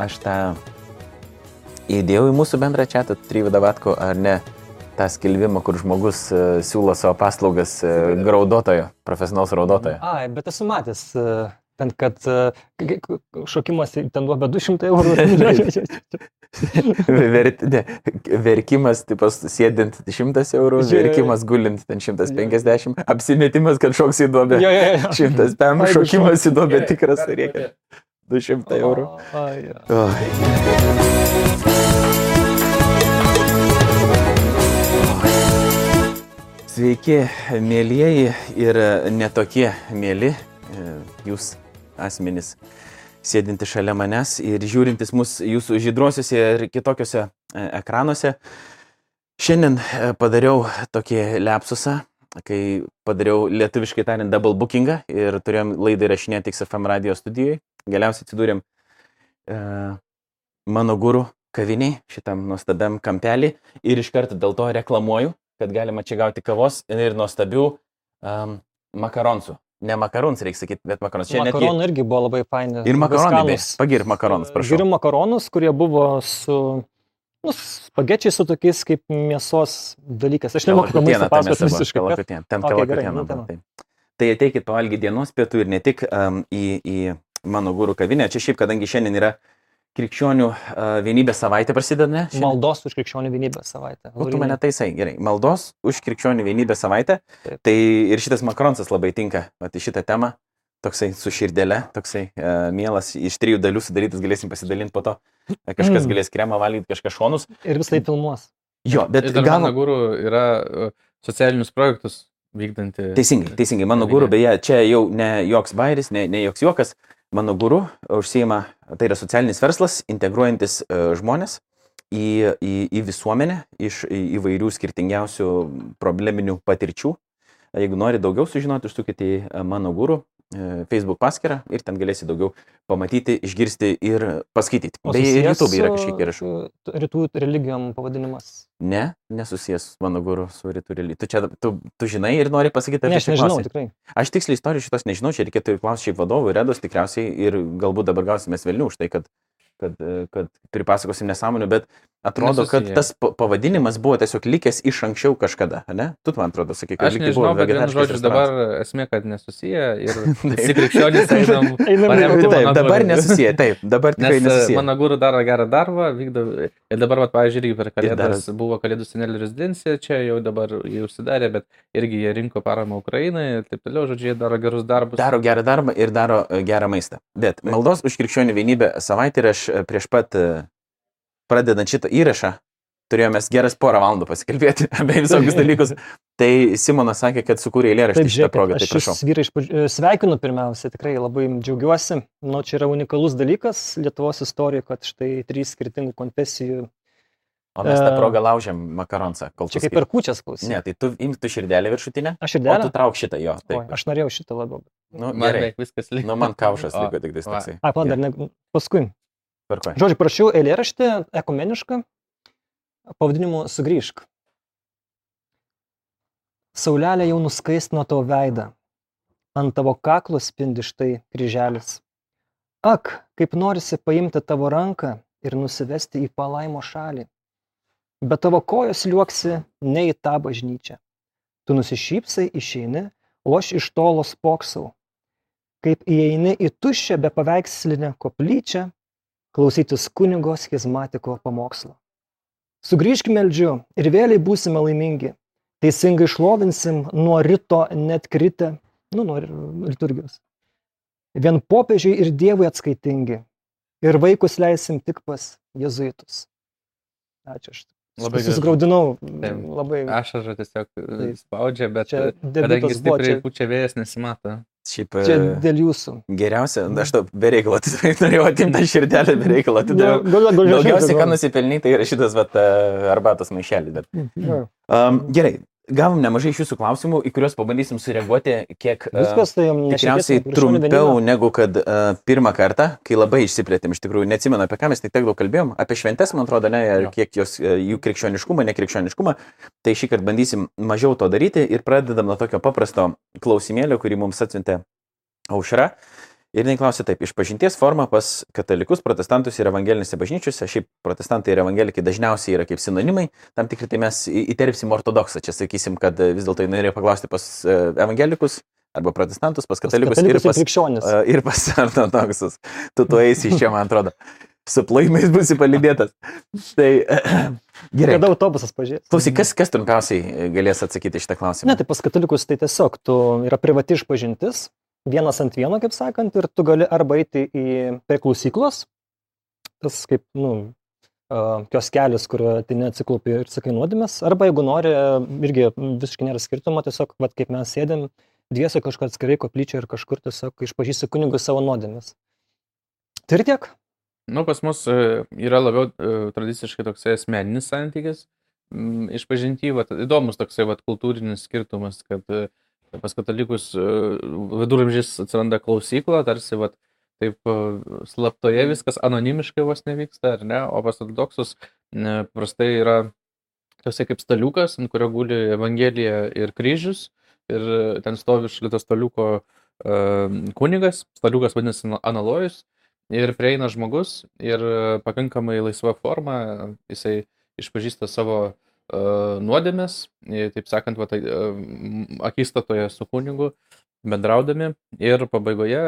aš tą įdėjau į mūsų bendrą čia, Tryvidą Vatko, ar ne, tą skelbimą, kur žmogus uh, siūlo savo paslaugas uh, graudotojo, profesionalaus raudotojo. Ai, bet esu matęs, uh, ten, kad šokimas ten duoda 200 eurų. Ver, ne, verkimas, tipas, sėdint 100 eurų, Jo, jo, jo. verkimas gulint ten 150, apsimetimas, kad šoks į duobę. jo, jo, jo. 100 pem, Ai, šokimas į duobę Gerai, tikras reikia. 200 eurų. Ai, jo. Oi. Sveiki, mėlyjeji ir netokie mėly e, jūs asmenys, sėdinti šalia manęs ir žiūrintis mus jūsų žydruosiuose ir kitokiuose e, ekranuose. Šiandien e, padariau tokį lepsusą, kai padariau lietuviškai tariant double bookingą ir turėjom laidą įrašinėti XFM radio studijoje. Galiausiai atsidūrėm e, mano gurų kaviniai, šitam nuostabiam kampelį ir iš karto dėl to reklamuoju, kad galima čia gauti kavos ir nuostabių um, makaronsų. Ne makarons reikia sakyti, bet makarons. Čia netgi Makaronai irgi buvo labai faini. ir makaronai. Pagir makaronus, prašau. Geriu makaronus, kurie buvo su nu, spagečiai su tokiais kaip mėsos dalykas. Aš nemoku apie maistą pasakoti visiškai. Kalakutien. Ten Okay, gerai, kalakutieną. nu, ten. Tai, tai ateikit pavalgyti dienos pietų ir ne tik um, į, į mano gurų kavinę. Čia šiaip, kadangi šiandien yra krikščionių vienybės savaitė prasideda, ne? Šiandien? Maldos už krikščionių vienybę savaitę. O tu mane taisai, gerai. Maldos už krikščionių vienybę savaitę. Taip. Tai ir šitas makronsas labai tinka, į šitą temą. Toksai su širdele, toksai uh, mielas, iš trijų dalių sudarytas, galėsim pasidalinti po to. E, Kažkas Mm. galės kremą valgyti, kažkas šonus. Ir vis tai filmuos. Jo, bet gal... mano gurų yra socialinius projektus vykdanti. Teisingai, teisingai. Mano kavinė. guru, beje, čia jau ne joks bairis, ne, ne joks juokas. Mano guru užsieima, tai yra socialinis verslas, integruojantis uh, žmonės į, į, į visuomenę iš įvairių skirtingiausių probleminių patirčių. Jeigu nori daugiau sužinoti, užsukite į e, mano guru e, Facebook paskyrą ir ten galėsi daugiau pamatyti, išgirsti ir paskaityti. Beje, ir YouTube yra kažkiek įrašų. Rytų religijom pavadinimas. Ne, nesusijęs su mano guru su rytų religija. Tu čia, tu, tu žinai ir nori pasakyti, Ne, apie aš nežinau, tikrai. Aš tiksliai istorijų šitos nežinau, čia reikėtų ir klausti šiaip vadovų, Redos tikriausiai ir galbūt dabar gausime vėliau už tai, kad, kad, e, kad pripasakosim nesąmonių, bet atrodo, kad Nesusiję. tas pa- pavadinimas buvo tiesiog likęs iš anksčiau kažkada, ne? Tu man atrodo, sakai, kad tai nežinau, bet vienu vegetariškas žodžiu dabar esmė, kad nesusiję ir visi krikščionys einam. Paremti Taip, mano dabar nesusiję, taip, dabar tikrai Nes e, nesusiję. mano guru daro gerą darbą, vykdo. Ir dabar, vat, pavyzdžiui, irgi per kalėdas dar- buvo kalėdų senelio rezidencija, čia jau dabar jie užsidarė, bet irgi jie rinko paramą Ukrainai ir taip toliau, žodžiu, jie daro gerus darbus. Daro gerą darbą ir daro e, gerą maistą. Bet maldos už krikščionių vienybę savaitę ir aš prieš pat e, pradedant šitą įrašą turėjome geras porą valandų pasikalbėti apie visokius dalykus. Tai Simonas sakė, kad sukūrė eilėraštį šitą progą, tai aš prašau. jūs vyrai iš pradžių- e, sveikinu pirmiausia, tikrai labai džiaugiuosi. Nu, čia yra unikalus dalykas Lietuvos istorijoje, kad štai trys skirtingų konfesijų. O mes tą e, progą laužiam makaronsą. Kol Čia tu kaip per kučias klausai. Ne, tai tu imk tu širdelę viršutinę, Aš ir o tu trauk šitą jo. Oi, Taip. aš norėjau šitą labiau. Nu, Man gerai. viskas liko. Nu, man kaušas O, liko tik tais va. toksai. Ai, pala, dar ne. Paskui. Tvarkoj. Žodžiu, prašiau eilėraštį ekumenišką pavadinimu Sugrįžk. Saulelė jau nuskaistino tavo veidą. Ant tavo kaklo spindi štai kryželis. Ak, kaip norisi paimti tavo ranką ir nusivesti į palaimo šalį. Bet tavo kojos liuoksi ne į tą bažnyčią. Tu nusišypsai, išeini, o aš iš tolo spoksau. Kaip įeini į tuščią be paveikslinę koplyčią, klausytis kunigo schizmatiko pamokslo. Sugrįžk meldžiu ir vėliai būsime laimingi. Teisingai šlovinsim nuo ryto net kritę, nu, nuo liturgijos. Vien popiežiui ir Dievui atskaitingi. Ir vaikus leisim tik pas jezuitus. Ačiū. Aš Labai gražu. susigaudinau. Taip. Labai. Ašažą tiesiog Taip. spaudžia, bet Čia kadangi stipriai čia, pučia vėjas nesimato. Šiaip čia e, dėl jūsų. geriausia, aš to atidaviau, norėjau atimti širdelę. Gal- gal- gal- Daugiausiai, ką nusipelnai, tai yra šitas vat, e, arbatos maišelis. Bet... Um, gerai, gavom nemažai iš jūsų klausimų, į kuriuos pabandysim sureaguoti kiek e, Viskas tai jums Tikriausiai trumpiau negu kad uh, pirmą kartą, kai labai išsiplėtėm, iš tikrųjų neatsimenu apie ką mes tik tiek daug kalbėjom, apie šventes, man atrodo, ne, ir kiek jos, uh, jų krikščioniškumą, nekrikščioniškumą. Tai šį kartą bandysim mažiau to daryti ir pradedam nuo tokio paprasto klausimėlio, kurį mums atsiuntė aušra. Ir jinai klausė taip, išpažinties forma pas katalikus, protestantus ir evangelinėse bažnyčiose, šiaip protestantai ir evangelikai dažniausiai yra kaip sinonimai, tam tikrai tai mes įterpsim ortodoksą, čia sakysim, kad e, vis dėlto jinai norėjo paklausti pas e, evangelikus arba protestantus, pas Pas katalikus, katalikus ir pas, krikščionis. e, ir pas ortodoksus. Tu tu eisi iš čia, man atrodo. Su plojimais būsi palidėtas. Tai gerai. Kada autobusas pažiūrės? Klausyk, kas, kas trumpiausiai galės atsakyti šitą klausimą? Ne, tai pas katalikus tai tiesiog tu yra privati išpažintis, vienas ant vieno, kaip sakant, ir tu gali arba eiti į prie klausyklos, tas kaip, nu, a, kioskelis, kurio tai neatsiklaupi ir sakai nuodėmės, arba jeigu nori, irgi visiškai nėra skirtumo, tiesiog, vat, kaip mes sėdėm, dviese kažkur atskirai koplyčia ir kažkur tiesiog išpažįsti kunigui savo nuodėmės. Tai ir tiek. Nu, pas mus e, yra labiau e, tradiciškai toksai asmeninis santykis. Išpažinti, vat, įdomus toksai vat, kultūrinis skirtumas, kad e, pas katalikus e, viduramžiais atsiranda klausykla, tarsi vat, taip e, slaptoje viskas anonimiškai vos nevyksta, ar ne, o pas ortodoksus prastai yra toksai kaip staliukas, ant kurio guli Evangelija ir kryžius, ir e, ten stovi šalia staliuko kunigas, staliukas vadinasi analojus, ir prieina žmogus ir pakankamai laisva forma, jisai išpažįsta savo uh, nuodėmės, e, taip sakant, va, tai, uh, akistatoje su kunigu bendraudami ir pabaigoje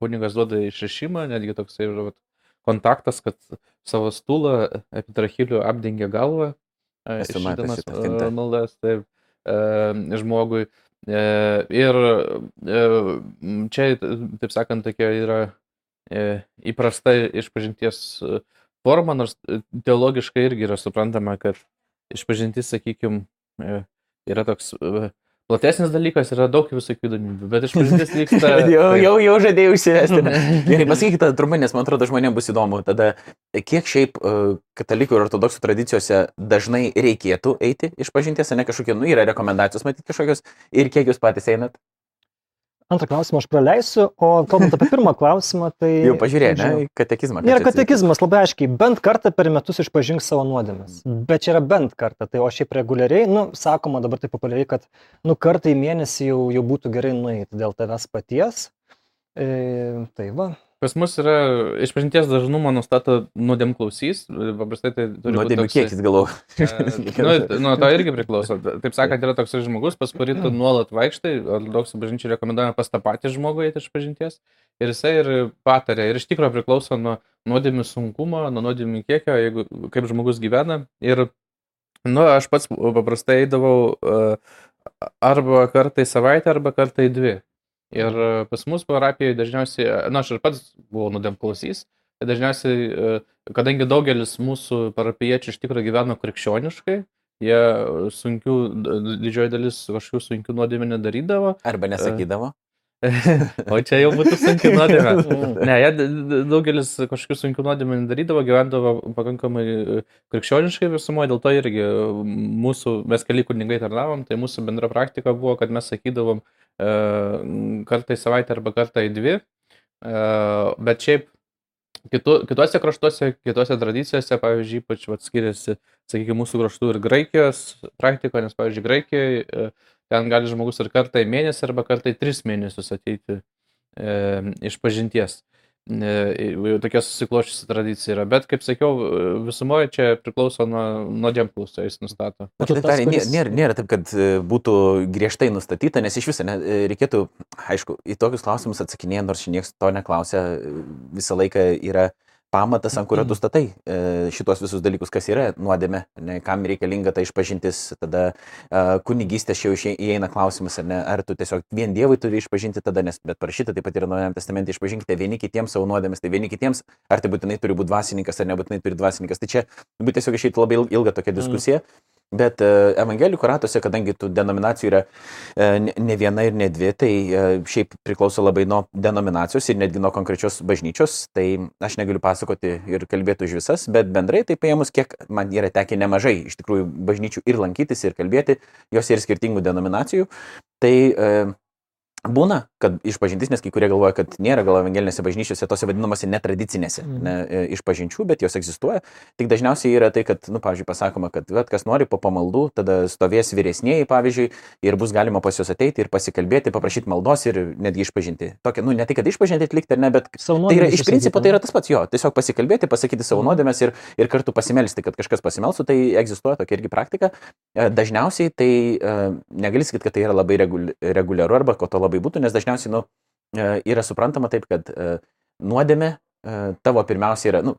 kunigas duoda išrašymą, netgi toksai vat, kontaktas, kad savo stulą epitrachilių apdengia galvą, e, e, fintą. maldas taip, e, žmogui. E, ir e, čia, taip sakant, tokia yra e, įprasta išpažinties e, forma, nors e, teologiškai irgi yra suprantama, kad išpažintis, sakykime, yra toks e, platesnis dalykas, yra daug visokių įdomybių, bet išpažintis vyksta. jau, jau, jau žadėjau išsivesti. ne? Gerai, pasakykite trumpai, nes man atrodo, žmonėms bus įdomu. Tada, kiek šiaip e, katalikų ir ortodoksų tradicijose dažnai reikėtų eiti iš pažinties, ne kažkokie, nu, yra rekomendacijos matyti kažkokios ir kiek jūs patys einat? Antrą klausimą aš praleisiu, o kalbant apie pirmą klausimą, tai... Jau pažiūrėjai, ne, katekizmą. Čia- katekizmas labai aiškiai, bent kartą per metus išpažink savo nuodėmes. Bet čia yra bent kartą, tai o šiaip reguliariai, nu, sakoma dabar taip populiariai, kad, nu, kartą į mėnesį jau, jau būtų gerai nueiti dėl tavęs paties. E, tai va. Pas mus yra išpažinties dažnumą nustato nuodėm klausys, paprastai tai turi būt Nuodėmių toksai- kiekis galvo. nu, nuo to irgi priklauso. Taip sakant, yra toks žmogus, pas kurį tu nuolat vaikštai, ortodoksų bažnyčiai rekomenduojama pas tą patį žmogų eiti iš pažinties. Ir jisai ir patarė. Ir iš tikrųjų priklauso nuo nuodėmių sunkumo, nuo nuodėmių kiekio, jeigu, kaip žmogus gyvena. Ir, nu, aš pats paprastai eidavau uh, arba kartą į savaitę, arba kartą į dvi. Ir e, pas mus parapijoje dažniausiai, na, aš ir pats buvau nuodėm klausys, tai dažniausiai, e, kadangi daugelis mūsų parapiečių iš tikrųjų gyveno krikščioniškai, jie sunkių, didžioji dalis kažkokių sunkių nuodėmė nedarydavo, Arba nesakydavo. o čia jau būtų sunki nuodėmė. Ne, jie daugelis kažkokių sunkių nuodėmė nedarydavo, gyvendavo pakankamai e, krikščioniškai visumoje, dėl to irgi e, mūsų, mes keli kunigai tarnavom, tai mūsų bendra praktika buvo, kad mes sakydavom e, kartą į savaitę arba kartą į dvi, e, bet šiaip kitu, kituose kraštuose, kitose tradicijose, pavyzdžiui, ypač vat, skiriasi, sakykime, mūsų kraštų ir Graikijos praktika, nes, pavyzdžiui, Graikijoje e, ten gali žmogus ir kartą į mėnesį arba kartą į tris mėnesius ateiti e, iš pažinties. E, tokia susiklošusi tradicija yra, bet, kaip sakiau, visumoje čia priklauso nuo nuodėmklausio, jis nustato. Na, kitaip tas, kuris- nėra, nėra taip, kad e, būtų griežtai nustatyta, nes iš viso ne, e, reikėtų, aišku, į tokius klausimus atsakinėję, nors niekas to neklausia, e, visą laiką yra pamatas, ant kurio tu statai e, šitos visus dalykus, kas yra nuodėme, ne, kam reikalinga ta išpažintis, tada e, kunigystės jau įeina klausimas, ar, ne, ar tu tiesiog vien Dievui turi išpažinti tada, nes bet parašyta taip pat yra Naujajame testamente išpažinkite vieni kitiems savo nuodėmes, tai vieni kitiems, ar tai būtinai turi būti dvasininkas, ar nebūtinai turi dvasininkas. Tai čia būtų tiesiog išėti labai il- ilga tokia diskusija. Bet e, evangelikų ratuose, kadangi tų denominacijų yra e, ne- viena ir ne dvi, tai e, šiaip priklauso labai nuo denominacijos ir netgi nuo konkrečios bažnyčios, tai aš negaliu pasakoti ir kalbėti už visas, bet bendrai tai paėmus, kiek man yra tekę nemažai iš tikrųjų bažnyčių ir lankytis ir kalbėti, jos yra skirtingų denominacijų, tai Būna, kad išpažintis, nes kai kurie galvoja, kad nėra gal evangelinėse bažnyčiose tose vadinamose netradicinėse Mhm. ne, e, išpažinčių, bet jos egzistuoja. Tik dažniausiai yra tai, kad, nu, pavyzdžiui, pasakoma, kad vat, kas nori po pamaldų, tada stovės vyresnėji, pavyzdžiui, ir bus galima pas juos ateiti ir pasikalbėti, paprašyti maldos ir netgi išpažinti. Tokia, nu, ne tik, kad išpažinti atlikti ne, bet Tai yra iš principo tai yra tas pats jo, tiesiog pasikalbėti, pasakyti savo Mhm. nuodėmės ir, ir kartu pasimelsti, kad kažkas pasimelstų, tai egzistuoja tokia irgi praktika. E, Dažniausiai tai e, negali sakyti, kad tai yra labai regul- reguliaru arba ko to labai būtų, nes dažniausiai nu, e, yra suprantama taip, kad e, nuodėmė e, tavo pirmiausia yra, nu,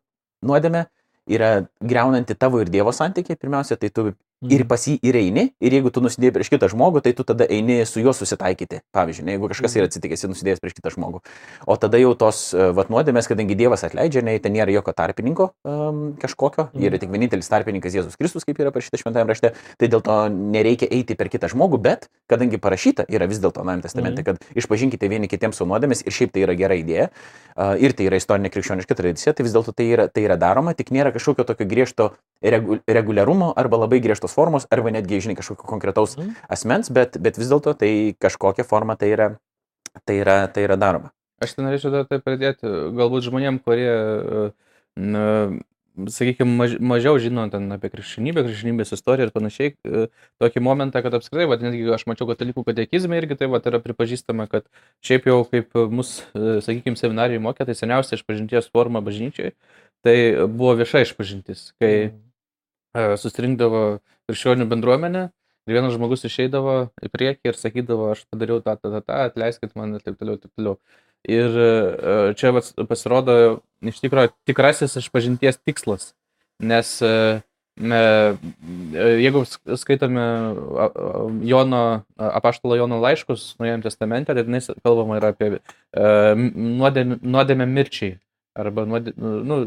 nuodėmė yra greunanti tavo ir Dievo santykiai, pirmiausia, tai tu. Ir pas jį ir eini, ir jeigu tu nusidėjai prieš kitą žmogų, tai tu tada eini su juo susitaikyti. Pavyzdžiui, ne, jeigu kažkas yra atsitikęs ir nusidėjęs prieš kitą žmogų. O tada jau tos e, vat nuodėmės, kadangi Dievas atleidžia, ne, ten nėra jokio tarpininko um, kažkokio, Mhm. yra tik vienintelis tarpininkas Jėzus Kristus, kaip yra parašyta šventajame rašte, tai dėl to nereikia eiti per kitą žmogų, bet kadangi parašyta yra vis dėlto Naujame testamente, Mhm. kad išpažinkite vieni kitiems savo nuodėmės ir šiaip tai yra gera idėja uh, ir tai yra istorinė krikščioniška tradicija, tai vis dėlto tai yra, tai yra daroma, tik nėra kažkokio tokio griežto reguliarumo arba labai griežtos formos arba netgi, žinai, kažkokio konkretaus Mhm. asmens, bet, bet vis dėlto tai kažkokia forma tai yra, tai yra, tai yra daroma. Aš tai norėčiau dar tai pridėti, galbūt žmonėm, kurie, sakykime, maž, mažiau žino ten apie krikščionybę, krikščionybės istoriją ir panašiai, e, tokį momentą, kad apskritai, va, netgi aš mačiau katalikų katekizmai irgi tai va, yra pripažįstama, kad šiaip jau kaip mus, e, sakykime, seminarijai mokė, tai seniausia išpažinties forma bažnyčiai, tai buvo vieša išpažintis, kai e, susirinkdavo krikščionių bendruomenė ir vienas žmogus išeidavo į priekį ir sakydavo, aš padariau tą, tą, tą, tą, atleiskit man ir taip toliau, taip toliau. Ir e, čia pasirodo iš tikrųjų tikrasis išpažinties tikslas, nes e, e, jeigu sk- skaitome Jono, apaštalo Jono laiškus Naujajame testamente, tai tenais kalbama yra apie e, nuodėmę mirčiai. Arba nuodė, nu,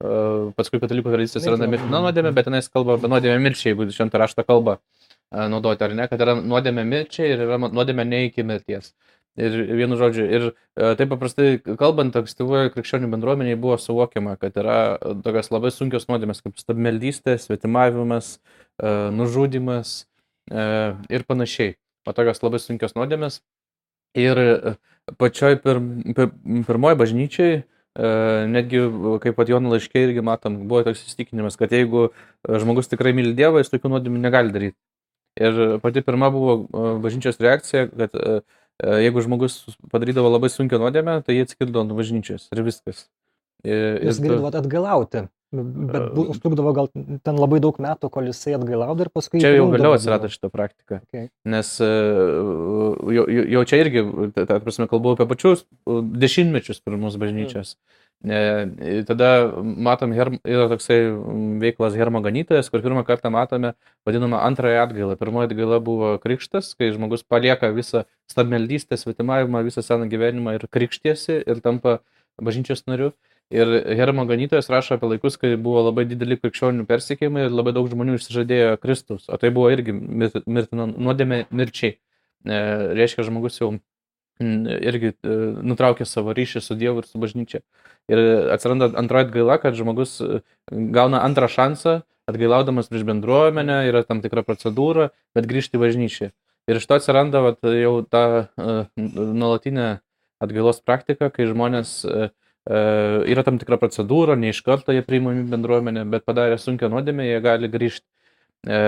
e, paskui katalikų tradicija atsiranda Mirtina. mirtina nuodėmė, bet tenais kalba apie nuodėmę mirčiai, jeigu šventą raštą kalbą e, naudoti, ar ne, kad yra nuodėmė mirčiai ir yra nuodėmė ne iki mirties. Ir vienu žodžiu, ir e, taip paprastai kalbant, ankstyvoje krikščionių bendruomeniai buvo suvokiama, kad yra tokios labai sunkios nuodėmės kaip stabmeldystė, svetimavimas, nužudimas ir panašiai. O tokios labai sunkios nuodėmės. Ir pačioj pir, pir, pirmoji bažnyčiai, netgi kaip pat Jono laiškė irgi matom, buvo toks įstikinimas, kad jeigu e, žmogus tikrai myli Dievą, jis tokių nuodėmių negali daryti. Ir pati pirma buvo e, bažnyčios reakcija, kad e, e, jeigu žmogus padarydavo labai sunkią nuodėmę, tai jie atskirdavo nuo bažnyčios ir viskas. Ir, Jis galėdavo atgailauti. Bet E, bu- užtrukdavo gal ten labai daug metų, kol jisai atgailaudo ir paskui... Čia jau vėliau atsirado šitą praktiką. Okay. Nes e, jau, jau čia irgi, ta, prasme, kalbu apie pačius dešimtmečius pirmus bažnyčios. E, tada matom, yra toksai mm, veiklas Hermo ganytojas, kur pirmą kartą matome vadinamą antrąją atgailą. Pirmoji atgaila buvo krikštas, kai žmogus palieka visą stabmeldystę, svetimavimą, visą seną gyvenimą ir krikštiesi ir tampa bažnyčios nariu. Ir Hermo ganytojas rašo apie laikus, kai buvo labai dideli krikščionių persikėjimai ir labai daug žmonių išsižadėjo Kristus. O tai buvo irgi mir- mirtina nuodėmė mirčiai. E, reiškia, žmogus jau irgi e, nutraukė savo ryšį su Dievu ir su bažnyčia. Ir atsiranda antroji atgaila, kad žmogus e, gauna antrą šansą, atgailaudamas prieš bendruomenę, yra tam tikra procedūra, bet grįžti į bažnyčią. Ir iš to atsiranda vat, jau ta uh, nuolatinė atgailos praktika, kai žmonės uh, yra tam tikra procedūra, ne iš karto jie priimami į bendruomenę, bet padarę sunkę nuodėmę, jie gali grįžti. E,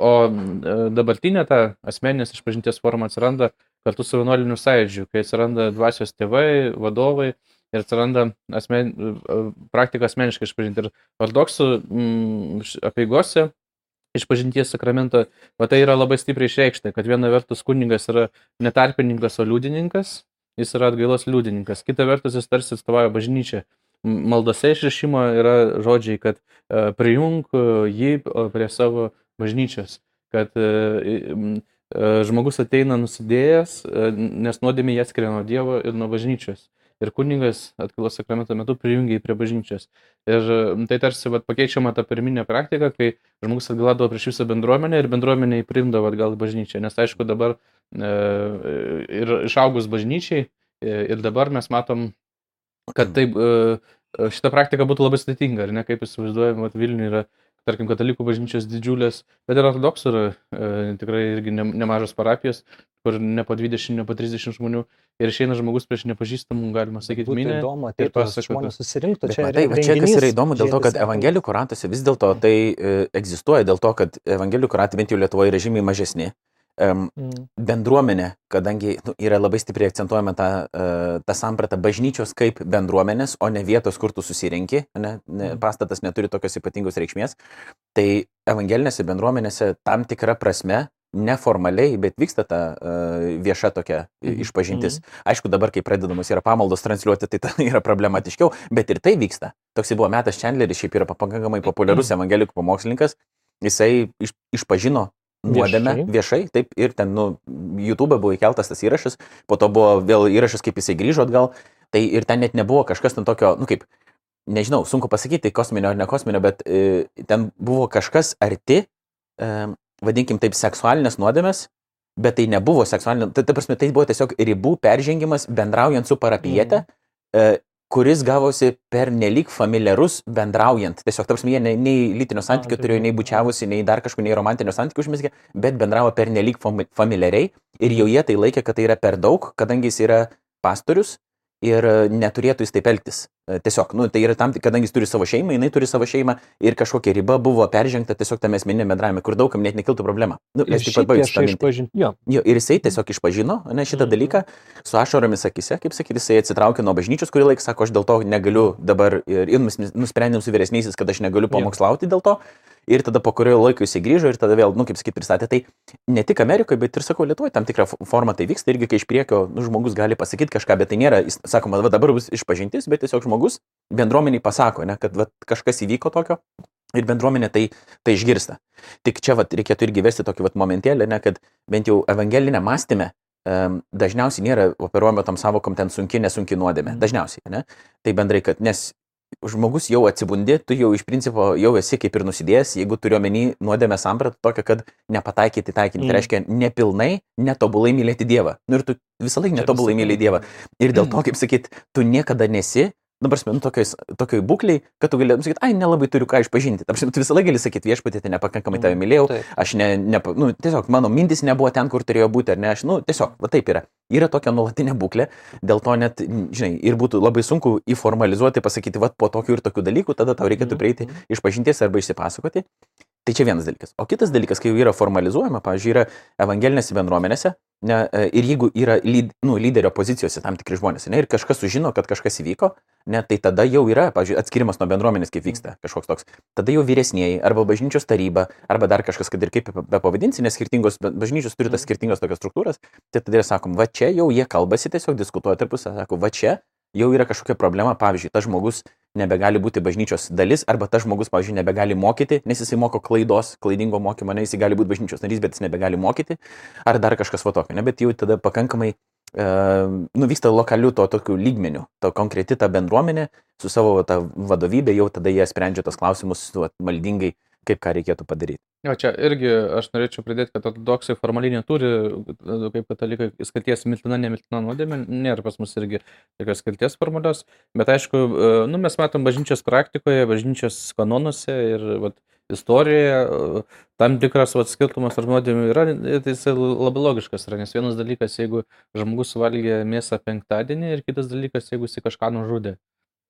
o e, dabartinė ta asmeninės išpažinties forma atsiranda kartu su vienuoliniu sąjūdžiu, kai atsiranda dvasios tėvai, vadovai ir atsiranda asmen, e, praktika asmeniškai išpažinti. Ir ortodoksų mm, apeigose išpažinties sakramento, o tai yra labai stipriai išreikšta, kad viena vertus kuningas yra netarpininkas, o liudininkas, jis yra atgailos liudininkas, kita vertus jis tarsi atstovauja bažnyčią. Maldose išrišimo yra žodžiai, kad e, prijung e, jį prie savo bažnyčios, kad e, žmogus ateina nusidėjęs, nes nuodėmė jį atskiria nuo Dievo ir nuo bažnyčios. Ir kuningas atgailos sakramento metu prijungia jį prie bažnyčios. Ir tai tarsi vat, pakeičiama ta pirminė praktika, kai žmogus atgaladavo prieš visą bendruomenę ir bendruomenė jį priimdavo atgal į bažnyčią. Nes aišku dabar ir išaugus bažnyčiai e, ir dabar mes matom, kad taip e, šita praktika būtų labai sudėtinga, ar ne, kaip įsivaizduojam, vat Vilniuje yra tarkim, katalikų bažnyčios didžiulės, bet ir ortodoksų yra e, tikrai irgi ne, nemažos parapijos, kur ne po 20, ne po 30 žmonių ir išeina žmogus prieš nepažįstamų, galima sakyti, minę. įdomu, ir ateitų pasakotų. žmonės susirinktų. Bet Čia, matai, va čia kas yra įdomu dėl to, kad evangelikų ratuose vis dėlto tai e, egzistuoja, dėl to, kad evangelikų ratai bent jau Lietuvoje yra žymiai mažesni. Em, Mm. bendruomenė, kadangi nu, yra labai stipriai akcentuojama ta, uh, ta samprata bažnyčios kaip bendruomenės, o ne vietos, kur tu susirinki, ne, ne, Mhm. pastatas neturi tokios ypatingos reikšmės, tai evangelinėse bendruomenėse tam tikra prasme neformaliai, bet vyksta ta uh, vieša tokia Mhm. mhm. išpažintis. Aišku, dabar, kai pradedamos yra pamaldos transliuoti, tai tai yra problematiškiau, bet ir tai vyksta. Toksai buvo Metas Chandleris, šiaip yra pakankamai populiarus evangelikų pamokslininkas, jisai iš, išpažino nuodėmę Viešai? viešai, taip, ir ten, nu, YouTube buvo įkeltas tas įrašas, po to buvo vėl įrašas, kaip jisai grįžo atgal, tai ir ten net nebuvo kažkas ten tokio, nu kaip, nežinau, sunku pasakyti, kosminio ar ne kosminio, bet e, ten buvo kažkas arti, e, vadinkim taip, seksualinės nuodėmės, bet tai nebuvo seksualinė, tai, ta prasme, tai buvo tiesiog ribų peržengimas bendraujant su parapijiete, e, kuris gavosi per nelik familiarus bendraujant. Tiesiog, tarsi, jie nei, nei lytinio santykio tai turėjo, nei bučiavusi, nei dar kažkokių, nei romantinio santykio užmesgė, bet bendravo per nelik fami- familiariai ir jau jie tai laikė, kad tai yra per daug, kadangi jis yra pastorius ir e, neturėtų jis taip elgtis. E, Tiesiog, nu, tai yra tam, kadangi jis turi savo šeimą, jinai turi savo šeimą ir kažkokia riba buvo peržengta tiesiog tame asmeninėme bendravime, kur daugam net nekiltų problema. Nu, mes taip pat išpažinti. Jo, Jo, ir jisai tiesiog išpažino ne, šitą Mhm. dalyką su ašaromis akise, kaip sakyti, jisai atsitraukė nuo bažnyčios kurį laiką, sako, aš dėl to negaliu dabar ir, ir nus- nusprendėm su vyresniaisiais, kad aš negaliu Jo. pamokslauti dėl to. Ir tada po kurio laiko jisai grįžo ir tada vėl, nu, kaip sakyti, pristatė. Tai ne tik Amerikoje, bet ir, sakau, Lietuvoje tam tikrą formą tai vyksta. Irgi, kai iš priekio nu, žmogus gali pasakyti kažką, bet tai nėra, jis- sakoma, va dabar bus išpažintis, bet tiesiog žmogus bendruomeniai pasako, ne, kad va, kažkas įvyko tokio. Ir bendruomenė tai, tai išgirsta. Tik čia vat, reikėtų irgi vesti tokį vat, momentėlį, ne, kad bent jau evangelinė mąstymė um, dažniausiai nėra operuojama tam savokom ten sunki, nesunki nuodėmė. Mhm. Dažniausiai, ne? Tai bendrai, kad nes žmogus jau atsibundi, tu jau iš principo jau esi kaip ir nusidėjęs, jeigu turiu omeny nuodėmę sampratą tokią, kad nepataikyti taikinį. Mm. Tai reiškia nepilnai, netobulai mylėti Dievą. Nu ir tu visą laiką netobulai myli. Dievą. Ir dėl to, kaip sakyt, tu niekada nesi, nu, prasme, nu, tokioj, tokioj būkliai, kad tu galėtum sakyti, ai, nelabai turiu ką išpažinti. Tarsi, tu visą laiką gali sakyti viešpatį, tai nepakankamai tave mylėjau, taip. aš ne, ne, nu, tiesiog mano mintis nebuvo ten, kur turėjo būti, ar ne, aš, nu, tiesiog, va taip yra. Yra tokia nuolatinė būklė, dėl to net, žinai, ir būtų labai sunku įformalizuoti, pasakyti, va, po tokių ir tokių dalykų, tada tau reikėtų prieiti iš pažinties arba išsipasakoti. Tai čia vienas dalykas. O kitas dalykas, kai jau yra formalizuojama, pavyzdžiui, yra evangelinėse bendruomenėse, ne, e, ir jeigu yra lyd, nu, lyderio pozicijose tam tikri žmonės, ne, ir kažkas sužino, kad kažkas įvyko, ne, tai tada jau yra, pavyzdžiui, atskirimas nuo bendruomenės, kaip vyksta kažkoks toks. Tada jau vyresnėji, arba bažnyčios taryba, arba dar kažkas, kad ir kaip be pavadinsi, nes skirtingos ba- bažnyčios turi tas skirtingas tokias struktūras, tai tada ir sakom, va čia jau jie kalbasi, tiesiog diskutuoja tarpusą, sako, va čia jau yra kažkokia problema, pavyzdžiui, tas žmogus nebegali būti bažnyčios dalis, arba tas žmogus, pavyzdžiui, nebegali mokyti, nes jisai moko klaidos, klaidingo mokymo, ne jisai gali būti bažnyčios narys, bet jis nebegali mokyti, ar dar kažkas va tokio, ne, bet jau tada pakankamai e, nuvyksta lokaliu to tokiu lygmeniu, to konkreti ta bendruomenė su savo ta vadovybė, jau tada jie sprendžia tos klausimus va, maldingai, kaip ką reikėtų padaryti. Jo, čia irgi aš norėčiau pridėti, kad ortodoksai formaliai neturi, e, kaip katalikai, skirties miltina, nemiltina nuodėmė, nėra pas mus irgi tokios skirties formalios, bet aišku, e, nu, mes matom bažnyčios praktikoje, bažnyčios kanonuose ir vat, istorijoje e, tam tikras vat, skirtumas tarp nuodėmių yra, tai jisai labai logiškas yra, nes vienas dalykas, jeigu žmogus valgė mėsą penktadienį ir kitas dalykas, jeigu jis kažką nužudė.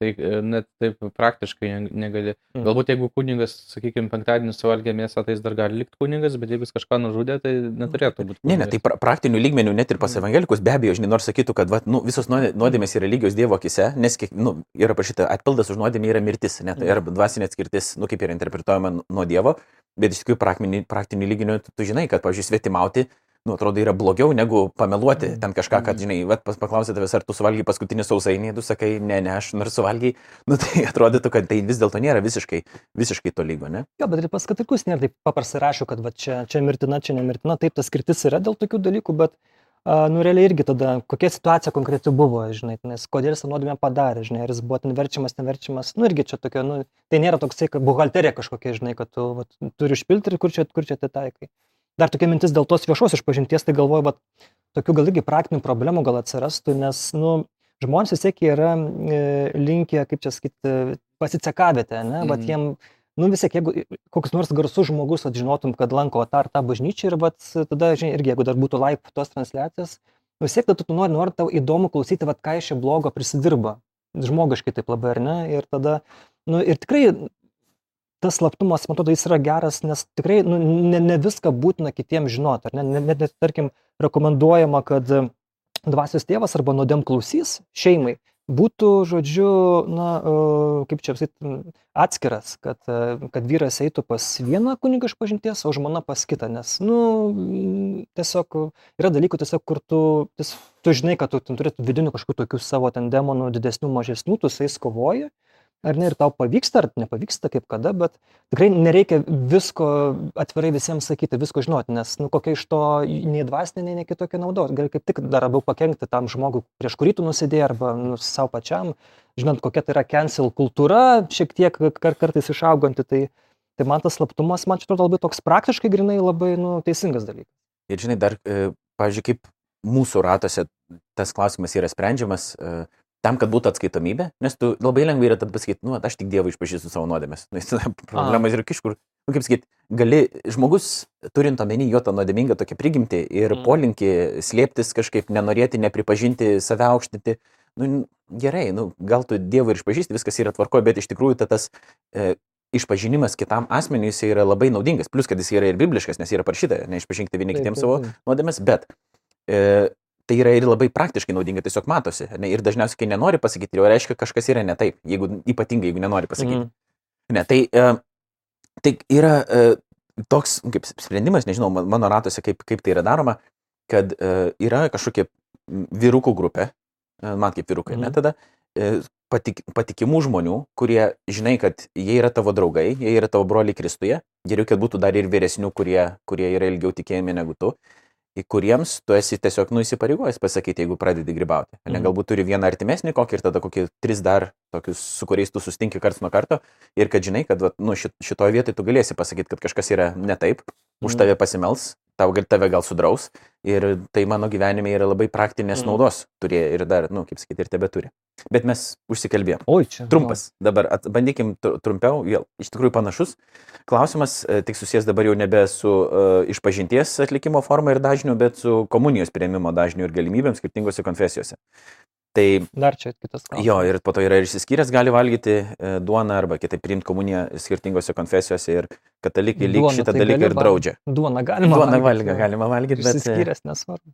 Tai e, net taip praktiškai ne- negali. Mm. Galbūt jeigu kuningas, sakykime, penktadienį suvalgė mėsą, tai jis dar gali likti kuningas, bet jeigu jis kažką nužudė, tai neturėtų būti. Ne, ne, tai pra praktinių lygmenių net ir pas evangelikus be abejo, žinai, nors sakytų, kad va, nu, visos nuodė- nuodėmės yra lygios Dievo akise, nes kiek, nu, yra parašyta, atpildas už nuodėmę yra mirtis, net Mhm. arba dvasinė atskirtis, nu, kaip yra interpretuojama nuo Dievo, bet iš tikrųjų praktinių, praktinių lygmenių tu, tu žinai, kad, pavyzdžiui, svetimauti, nu, atrodo, yra blogiau negu pameluoti Mhm. ten kažką, kad, žinai, va, pas, paklausė tavęs, ar tu suvalgy paskutinį sausainį, tu sakai, ne, ne, aš nors suvalgy, nu, tai atrodytų, kad tai vis dėlto nėra visiškai, visiškai to lygo, ne? Jo, bet ir pas katalikus nėra taip paprastai rašo, kad va, čia, čia mirtina, čia nemirtina, taip tas skirtis yra dėl tokių dalykų, bet, nu, realiai irgi tada, kokia situacija konkreti buvo, žinai, nes kodėl jis tą nuodėmę padarė, žinai, ar jis buvo ten verčiamas, neverčiamas, nu, irgi čia tokia, nu, tai nėra toksai, kad buhalterija kažkokia, žinai, kad tu va, turi išpilti ir kur čia, kur čia atitaikai. Dar tokia mintis dėl tos viešos išpažinties, tai galvoju, va, tokių gal irgi praktinių problemų gal atsirastų, nes, nu, žmonės vis tiek yra e, linkę, kaip čia sakyti, pasicekavėte, ne, mm. Mhm. jiem nu vis tiek, jeigu koks nors garsus žmogus, atžinotum, kad lanko tą ar tą bažnyčią ir vat, tada, žinai, irgi jeigu dar būtų live tos transliacijos, nu vis tiek tada tu nori, nori tau įdomu klausyti, vat ką iš čia blogo prisidirba. Žmogiškai taip labai, ar ne? Ir tada, nu ir tikrai tas slaptumas, man atrodo, jis yra geras, nes tikrai nu, ne, ne viską būtina kitiems žinoti. Net, net, net, tarkim, rekomenduojama, kad e, dvasios tėvas arba nuodėm klausys šeimai būtų, žodžiu, na, e, kaip čia apsait, atskiras, kad, e, kad vyras eitų pas vieną kunigą iš pažinties, o žmona pas kitą, nes, nu, tiesiog yra dalykų, tiesiog, kur tu, tis, tu žinai, kad tu turėtų vidinių kažkokių tokių savo ten demonų, didesnių, mažesnių, tu su jais kovoji ar ne, ir tau pavyksta, ar nepavyksta, kaip kada, bet tikrai nereikia visko atvirai visiems sakyti, visko žinoti, nes, nu, kokia iš to nei dvasinė, nei kitokia naudos. Gali kaip tik dar labiau pakengti tam žmogui, prieš kurį tu nusidėjai, arba nu, savo pačiam, žinant, kokia tai yra cancel kultūra, šiek tiek kar kartais išauganti, tai, tai man tas slaptumas, man čia atrodo labai toks praktiškai grinai labai nu, teisingas dalykas. Ir žinai, dar, e, pavyzdžiui, kaip mūsų ratose tas klausimas yra sprendžiamas, e, tam, kad būtų atskaitomybė, nes tu labai lengvai yra tada pasakyti, nu, aš tik Dievui išpažįstu savo nuodėmės. Nu, problemas yra kažkur, nu, kaip sakyti, gali, žmogus, turint omeny jo tą nuodėmingą tokią prigimtį ir mm. polinkį slėptis kažkaip, nenorėti, nepripažinti, save aukštinti, nu, gerai, nu, gal tu Dievui išpažįsti, viskas yra tvarkoje, bet iš tikrųjų ta tas e, išpažinimas kitam asmeniui jis yra labai naudingas, plus kad jis yra ir bibliškas, nes yra parašyta, neišpažinkite vieni kitiems savo nuodėmės, bet e, tai yra ir labai praktiškai naudinga, tiesiog matosi. Ne? Ir dažniausiai, kai nenori pasakyti, jau reiškia, kažkas yra ne taip, jeigu, ypatingai, jeigu nenori pasakyti. Mm. Ne, tai, uh, tai yra uh, toks kaip sprendimas, nežinau, mano ratuose, kaip, kaip tai yra daroma, kad uh, yra kažkokia vyrukų grupė, uh, man kaip vyrukai, mm. ne mhm. tada, uh, patik, patikimų žmonių, kurie žinai, kad jie yra tavo draugai, jie yra tavo broliai Kristuje, geriau, kad būtų dar ir vyresnių, kurie, kurie yra ilgiau tikėjami negu tu kuriems tu esi tiesiog nuįsipareigojęs pasakyti, jeigu pradedi gribauti. Ne, mhm. galbūt turi vieną artimesnį kokį ir tada kokį tris dar tokius, su kuriais tu sustinki karts nuo karto ir kad žinai, kad vat, nu, šitoje vietoje tu galėsi pasakyti, kad kažkas yra ne taip, už mhm. tave pasimels, tau, tave gal sudraus ir tai mano gyvenime yra labai praktinės mm. naudos turėjo ir dar, na, nu, kaip sakyti, ir tebe turi. Bet mes užsikalbėjom. Oi, čia. Trumpas. Dabar bandykim trumpiau, vėl iš tikrųjų panašus. Klausimas e, tik susijęs dabar jau nebe su uh, išpažinties atlikimo forma ir dažniu, bet su komunijos prieimimo dažniu ir galimybėm skirtingose konfesijose. Tai, Dar čia kitas klausimas. Jo, ir po to yra ir išsiskyręs, gali valgyti e, duoną arba kitaip priimti komuniją skirtingose konfesijose ir katalikai lyg šitą tai dalyką ir draudžia. Duoną galima duoną valgyti. Duoną galima valgyti, bet... Išsiskyręs nesvarbu.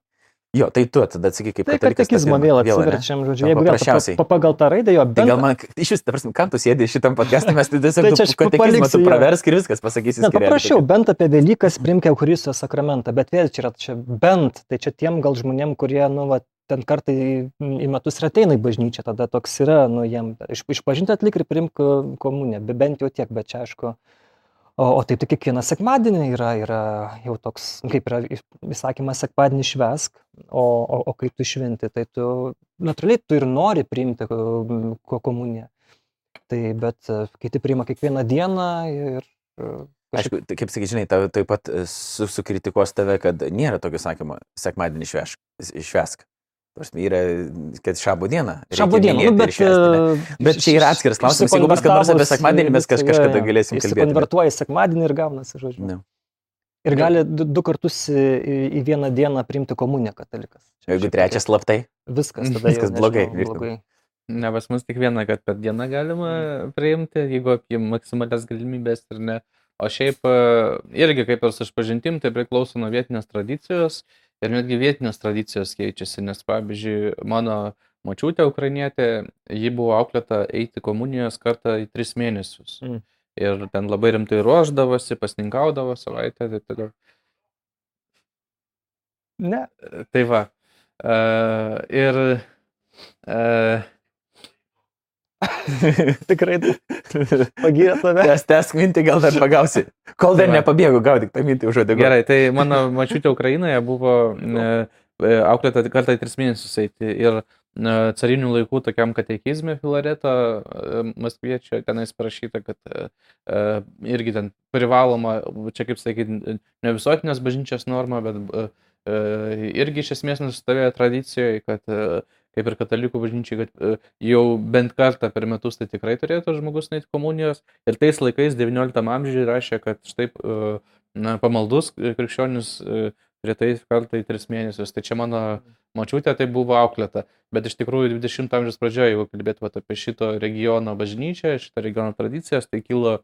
Jo, tai tu tada atsakai kaip tai katekizmą vėl atsiverčiam, žodžiu, jeigu paprasčiausiai. Pa, pagal tą raidę jo, bet... Tai gal man, iš vis, ta prasme, kam tu sėdė šitam podcast'e, mes tai tiesiog tai katekizmą tu praversk ir viskas pasakysi. Ne, paprašiau, bent apie Velykas primk Eucharistijos sakramentą, bet vėl čia yra čia bent, tai čia tiem gal žmonėm, kurie, nu, va, ten kartai į metus ir ateina į bažnyčią, tada toks yra, nu, jiem iš, išpažinti atlik ir primk komuniją, bent jau tiek, bet čia aišku. O, o taip tai kiekvieną sekmadienį yra, yra jau toks, kaip yra įsakymas sekmadienį švesk, o, o, o kai tu šventi, tai tu natūraliai tu ir nori priimti komuniją. Tai bet kiti priima kiekvieną dieną ir Aišku, tai kaip sakai, žinai, taip pat sukritikuos tave, kad nėra tokio sakymo, sekmadienį švesk. Prasme, yra, kad šabo diena. Šabo diena, nu, bet, e, bet čia yra atskiras klausimas. Jeigu bus kada nors apie sekmadienį, mes kaž, kažkada galėsim kalbėti. Konvertuoji sekmadienį ir gaunasi, žodžiu. Ne. Ir gali du, du kartus į, į vieną dieną priimti komuniją katalikas. Čia, Jeigu trečias slaptai. Viskas tada viskas blogai. Nežinau, blogai. Ne, pas mus tik vieną, kad per dieną galima priimti, jeigu apie maksimalias galimybės ir ne. O šiaip e, irgi kaip ir su išpažintim, tai priklauso nuo vietinės tradicijos ir netgi vietinės tradicijos keičiasi, nes pavyzdžiui, mano močiutė ukrainietė, ji buvo auklėta eiti komunijos kartą į tris mėnesius. Mm. Ir ten labai rimtai ruoždavosi, pasninkaudavo savaitę ir taip toliau. Ne. Tai va. Uh, ir uh, Tikrai pagyrė tave. Nes tęsk mintį, gal dar pagausi. Kol dar nepabėgu, gaudyk tą mintį už uodegą. Gerai, tai mano mačiutė Ukrainoje buvo e, e, auklėta kartą į tris mėnesius eiti. Ir e, carinių laikų tokiam katekizme Filareto Maskviečio tenais parašyta, kad irgi ten privaloma, čia kaip sakyti, ne visuotinės bažnyčios norma, bet irgi iš esmės nusistovėjo tradicijoje, kad kaip ir katalikų bažnyčiai, kad e, jau bent kartą per metus tai tikrai turėtų žmogus neiti komunijos. Ir tais laikais, XIX amžiuje, rašė, kad štai e, na, pamaldus krikščionis e, retai kartą į tris mėnesius. Tai čia mano mačiutė tai buvo auklėta. Bet iš tikrųjų 20 amžiaus pradžioje, jeigu kalbėtume apie šito regiono bažnyčią, šito regiono tradicijas, tai kilo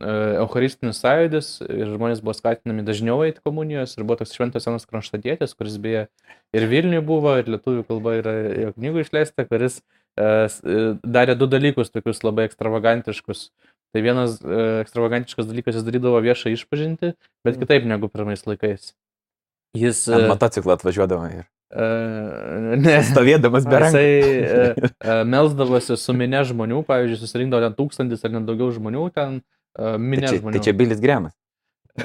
Eucharistinis sąjūdis ir žmonės buvo skatinami dažniau eiti komunijos ir buvo toks šventas senas kronštadėtis, kuris beje ir Vilniuje buvo, ir lietuvių kalba yra jo knygų išleista, kuris e, darė du dalykus tokius labai ekstravagantiškus. Tai vienas e, ekstravagantiškas dalykas jis darydavo viešą išpažinti, bet mm. kitaip negu pirmais laikais. Jis... Ant motociklą atvažiuodavo ir. Uh, ne. Stovėdamas be rankų. Jisai uh, uh, melsdavosi su minė žmonių, pavyzdžiui, susirinkdavo ten tūkstantis ar net daugiau žmonių, ten minė tai čia, žmonių. Tai čia Bilis Gremas.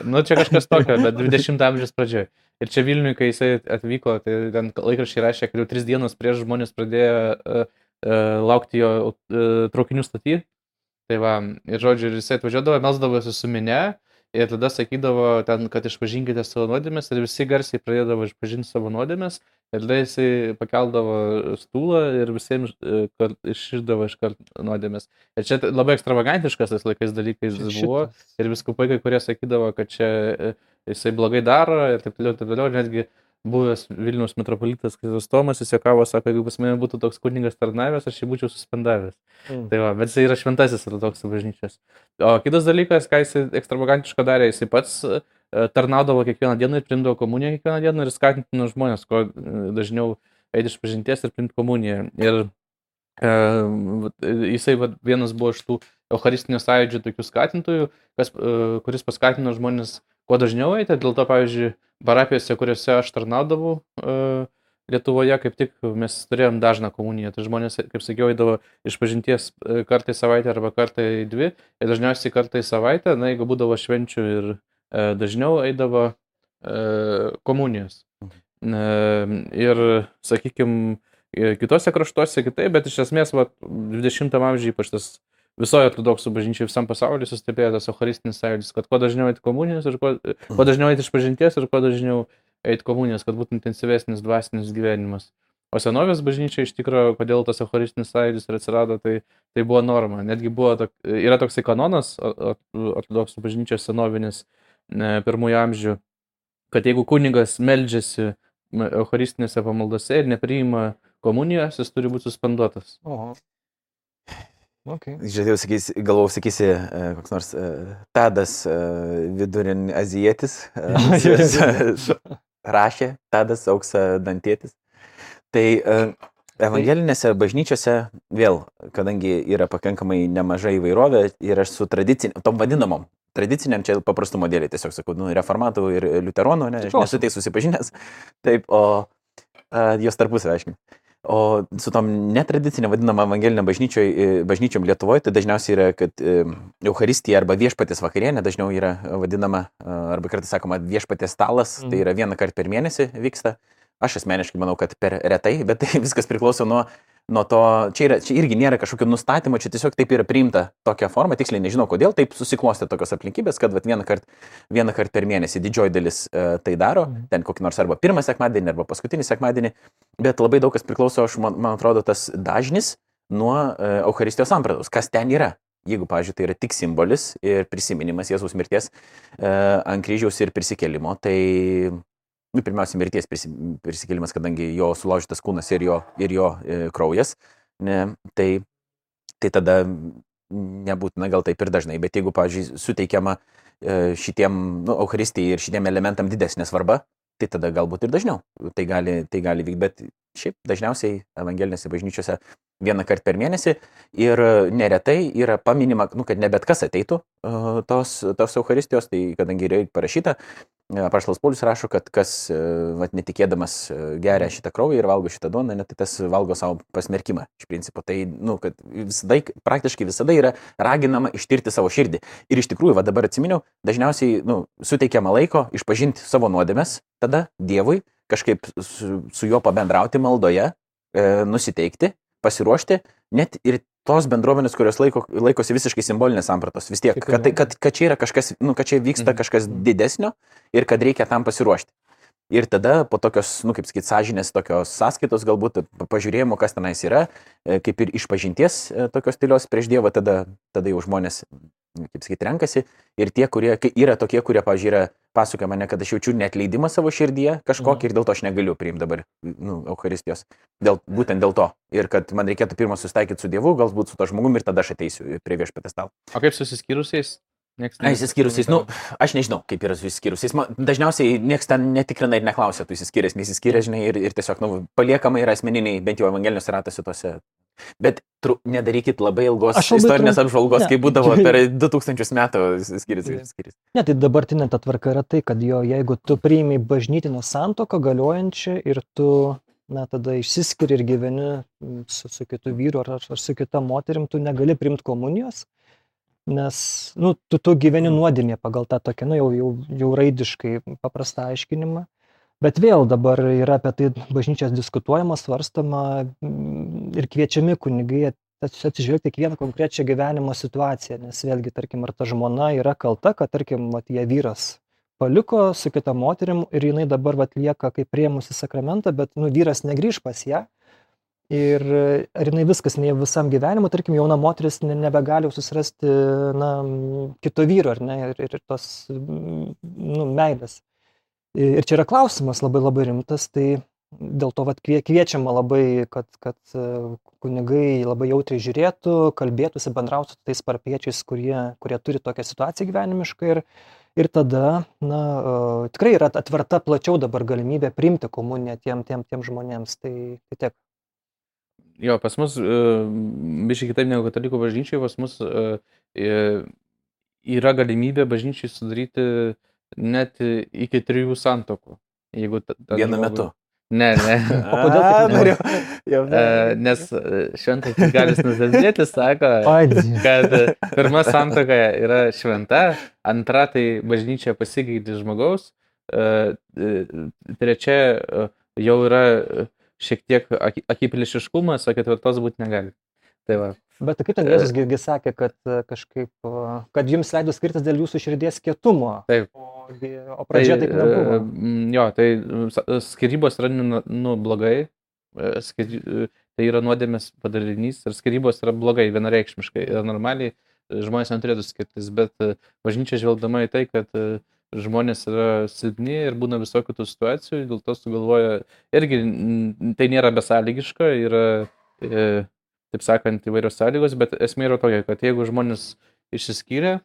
Nu, čia kažkas tokio, bet 20 amžiaus pradžioje. Ir čia Vilniui, kai jisai atvyko, tai ten laikraščiai rašė, kad jau tris dienas prieš žmonės pradėjo uh, uh, laukti jo uh, traukinių statyti. Tai va, ir žodžiu, ir jisai atvažiuodavo, melsdavosi su minė ir tada sakydavo ten, kad išpažinkite savo nuodėmės ir visi garsiai pradėdavo išpažinti savo nuodėmės ir tada jisai pakeldavo stūlą ir visiems e, iširdavo iš karto nuodėmės. Ir čia labai ekstravagantiškas tas laikais dalykais buvo ir viskupai kurie sakydavo, kad čia e, jisai blogai daro ir taip toliau, taip toliau, netgi buvęs Vilnius metropolitas Krizostomas, jis jokavo, sako, jeigu pas mane būtų toks kuningas tarnavęs, aš jį būčiau suspendavęs. Mm. Tai va, bet jis yra šventasis ortodoksų bažnyčios. O kitas dalykas, ką jis ekstravagantišką darė, jis pats e, tarnaudavo kiekvieną dieną ir primdavo komuniją kiekvieną dieną ir skatintino žmonės, ko e, dažniau eiti iš pažinties ir primti komuniją. Ir e, jisai va, vienas buvo iš tų Eucharistinio sąjūdžio tokių skatintojų, kas, e, kuris paskatino žmonės kuo dažniau eiti. Dėl to, pavyzdžiui, parapijose, kuriuose aš tarnaudavau e, Lietuvoje, kaip tik mes turėjom dažną komuniją. Tai žmonės, kaip sakiau, eidavo iš pažinties e, kartą į savaitę arba kartą į dvi. Ir dažniausiai kartą į savaitę, na, jeigu būdavo švenčių ir e, dažniau eidavo komunijos. E, ir, sakykime, kitose kraštuose kitaip, bet iš esmės, va, 20 amžiuje ypač tas visoje ortodoksų bažnyčioje visam pasaulyje sustebėjo tas eucharistinis sąjūdis, kad kuo dažniau eiti komunijos ir kuo, kuo dažniau eiti iš pažinties ir kuo dažniau eiti komunijos, kad būtų intensyvesnis dvasinis gyvenimas. O senovės bažnyčia iš tikrųjų, kodėl tas eucharistinis sąjūdis ir atsirado, tai, tai buvo norma. Netgi buvo, tok, yra toksai kanonas ortodoksų bažnyčios senovinis pirmųjų amžių, kad jeigu kunigas meldžiasi eucharistinėse pamaldose ir nepriima komunijos, jis turi būti suspenduotas. Oho. Okay. Žiūrėjau, sakys, galvau, sakysi, e, koks nors uh, Tadas uh, vidurin azijietis, rašė, Tadas auksa dantėtis. Tai uh, evangelinėse bažnyčiose vėl, kadangi yra pakankamai nemažai įvairovė ir aš su tradiciniam, tom vadinamom, tradiciniam čia paprastų modeliai, tiesiog sakau, nu, reformatų ir liuteronų, ne, aš nesu tai susipažinęs, taip, o uh, jos tarpusavį aiškiai. O su tom netradicinė vadinama evangelinė bažnyčiom Lietuvoje, tai dažniausiai yra, kad Euharistija arba viešpatės vakarienė dažniau yra vadinama, arba kartais sakoma, viešpatės stalas, mm. tai yra vieną kartą per mėnesį vyksta. Aš asmeniškai manau, kad per retai, bet tai viskas priklauso nuo nuo to, čia, yra, čia irgi nėra kažkokio nustatymo, čia tiesiog taip yra priimta tokia forma, tiksliai nežinau kodėl, taip susiklostė tokios aplinkybės, kad vat, vieną kartą vieną kart per mėnesį didžioji dalis uh, tai daro, mhm. ten kokį nors arba pirmą sekmadienį, arba paskutinį sekmadienį, bet labai daug kas priklauso, aš, man, man atrodo, tas dažnis nuo uh, Euharistijos sampratos, kas ten yra. Jeigu, pavyzdžiui, tai yra tik simbolis ir prisiminimas Jėzaus mirties uh, ant kryžiaus ir prisikelimo, tai nu, pirmiausia, mirties prisikėlimas, kadangi jo sulaužytas kūnas ir jo, ir jo e, kraujas, ne, tai, tai tada nebūtina gal taip ir dažnai, bet jeigu, pavyzdžiui, suteikiama e, šitiem, nu, Euharistijai ir šitiem elementam didesnė svarba, tai tada galbūt ir dažniau tai gali, tai gali vykti, bet šiaip dažniausiai evangelinėse bažnyčiose vieną kartą per mėnesį ir neretai yra paminima, nu, kad ne bet kas ateitų uh, tos, tos Euharistijos, tai kadangi yra parašyta, Paštalas Paulius rašo, kad kas vat, netikėdamas geria šitą kraują ir valgo šitą duoną, net tai tas valgo savo pasmerkimą iš principo. Tai, nu, kad visada, praktiškai visada yra raginama ištirti savo širdį. Ir iš tikrųjų, va dabar atsiminiau, dažniausiai nu, suteikiama laiko išpažinti savo nuodėmes, tada Dievui kažkaip su, su juo pabendrauti maldoje, e, nusiteikti, pasiruošti, net ir tos bendruomenės, kurios laiko, laikosi visiškai simbolinės sampratos, vis tiek, kad, tai, kad, kad čia yra kažkas, nu, kad čia vyksta mhm. kažkas didesnio ir kad reikia tam pasiruošti. Ir tada po tokios, nu, kaip sakyti, sąžinės tokios sąskaitos, galbūt pa- pažiūrėjimo, kas tenais yra, e, kaip ir išpažinties e, tokios stilios prieš Dievą, tada, tada jau žmonės, kaip sakyti, renkasi. Ir tie, kurie yra tokie, kurie, pažiūrėjau, yra pasakoja mane, kad aš jaučiu netleidimą savo širdyje kažkokį Mhm. ir dėl to aš negaliu priimti dabar, nu, Euharistijos. Dėl, būtent dėl to. Ir kad man reikėtų pirmą susitaikyti su Dievu, galbūt su to žmogumi ir tada aš ateisiu prie viešpatės stalo. O kaip susiskyrusiais? Na, įsiskyrusiais, nu, aš nežinau, kaip yra su įsiskyrusiais. Dažniausiai niekas ten netikrina ir neklausia, tu įsiskyręs, nesiskyręs, žinai, ir, ir tiesiog, nu, paliekama yra asmeniniai, bent jau evangeliniuose ratose tose. Bet tru, nedarykit labai ilgos labai istorinės trump- apžvalgos, ne. kaip būdavo per 2000 metų ir įsiskyręs. Ne, tai dabartinė ta tvarka yra tai, kad jo, jeigu tu priimi bažnytinę santoką galiojančią ir tu, na, tada išsiskiri ir gyveni su, su kitu vyru ar, ar, su kita moterim, tu negali priimti komunijos, nes, nu, tu, tu gyveni nuodėmė pagal tą tokią, nu, jau, jau, jau raidiškai paprastą aiškinimą. Bet vėl dabar yra apie tai bažnyčios diskutuojama, svarstama mm, ir kviečiami kunigai ats- atsižvelgti kiekvieną konkrečią gyvenimo situaciją, nes vėlgi, tarkim, ar ta žmona yra kalta, kad, tarkim, vat, ją vyras paliko su kita moterim ir jinai dabar vat, lieka kaip priemusi sakramentą, bet nu, vyras negrįž pas ją. Ir ar jinai viskas, ne visam gyvenimui, tarkim, jauna moteris ne, nebegali susirasti na, kito vyro, ar ne, ir, ir tos m, nu, meilės. Ir čia yra klausimas labai labai rimtas, tai dėl to vat, kvie- kviečiama labai, kad, kad e, kunigai labai jautriai žiūrėtų, kalbėtųsi, bendrautų su tais parapiečiais, kurie, kurie turi tokią situaciją gyvenimišką ir, ir tada, na, e, tikrai yra atverta plačiau dabar galimybė priimti komuniją tiem, tiem, tiem žmonėms. Tai, tai tiek. Jo, pas mus, biškai kitaip negu katalikų bažnyčiai, pas mus e, e, yra galimybė bažnyčiai sudaryti net iki trijų santokų. Jeigu Vienu metu. Ne, ne. O kodėl taip norėjau- jau, E, Nes šventas Galis Nuzazėtis sako, kad pirma santoka yra šventa, antra tai bažnyčia pasigaidė žmogaus, e, e, trečia e, jau yra e, šiek tiek aki- akipilišiškumas, o ketvirtos būti negali. Tai va. Bet kaip ten Jėzus gi sakė, kad e, kažkaip, e, kad jums leido skirtis dėl jūsų širdies kietumo. Taip. O, o pradžioje taip e, nebuvo. mm, Jo, tai skyrybos yra nu, nu, blogai, e, e, tai yra nuodėmės padarinys ir skyrybos yra blogai, vienareikšmiškai. Ir normaliai e, žmonės neturėtų skirtis, bet e, bažnyčia žvelgdama į tai, kad e, žmonės yra silpni ir būna visokių tų situacijų, dėl to sugalvoja, irgi tai nėra besąlygiška, yra, e, taip sakant, įvairios sąlygos, bet esmė yra tokia, kad jeigu žmonės išsiskyrė,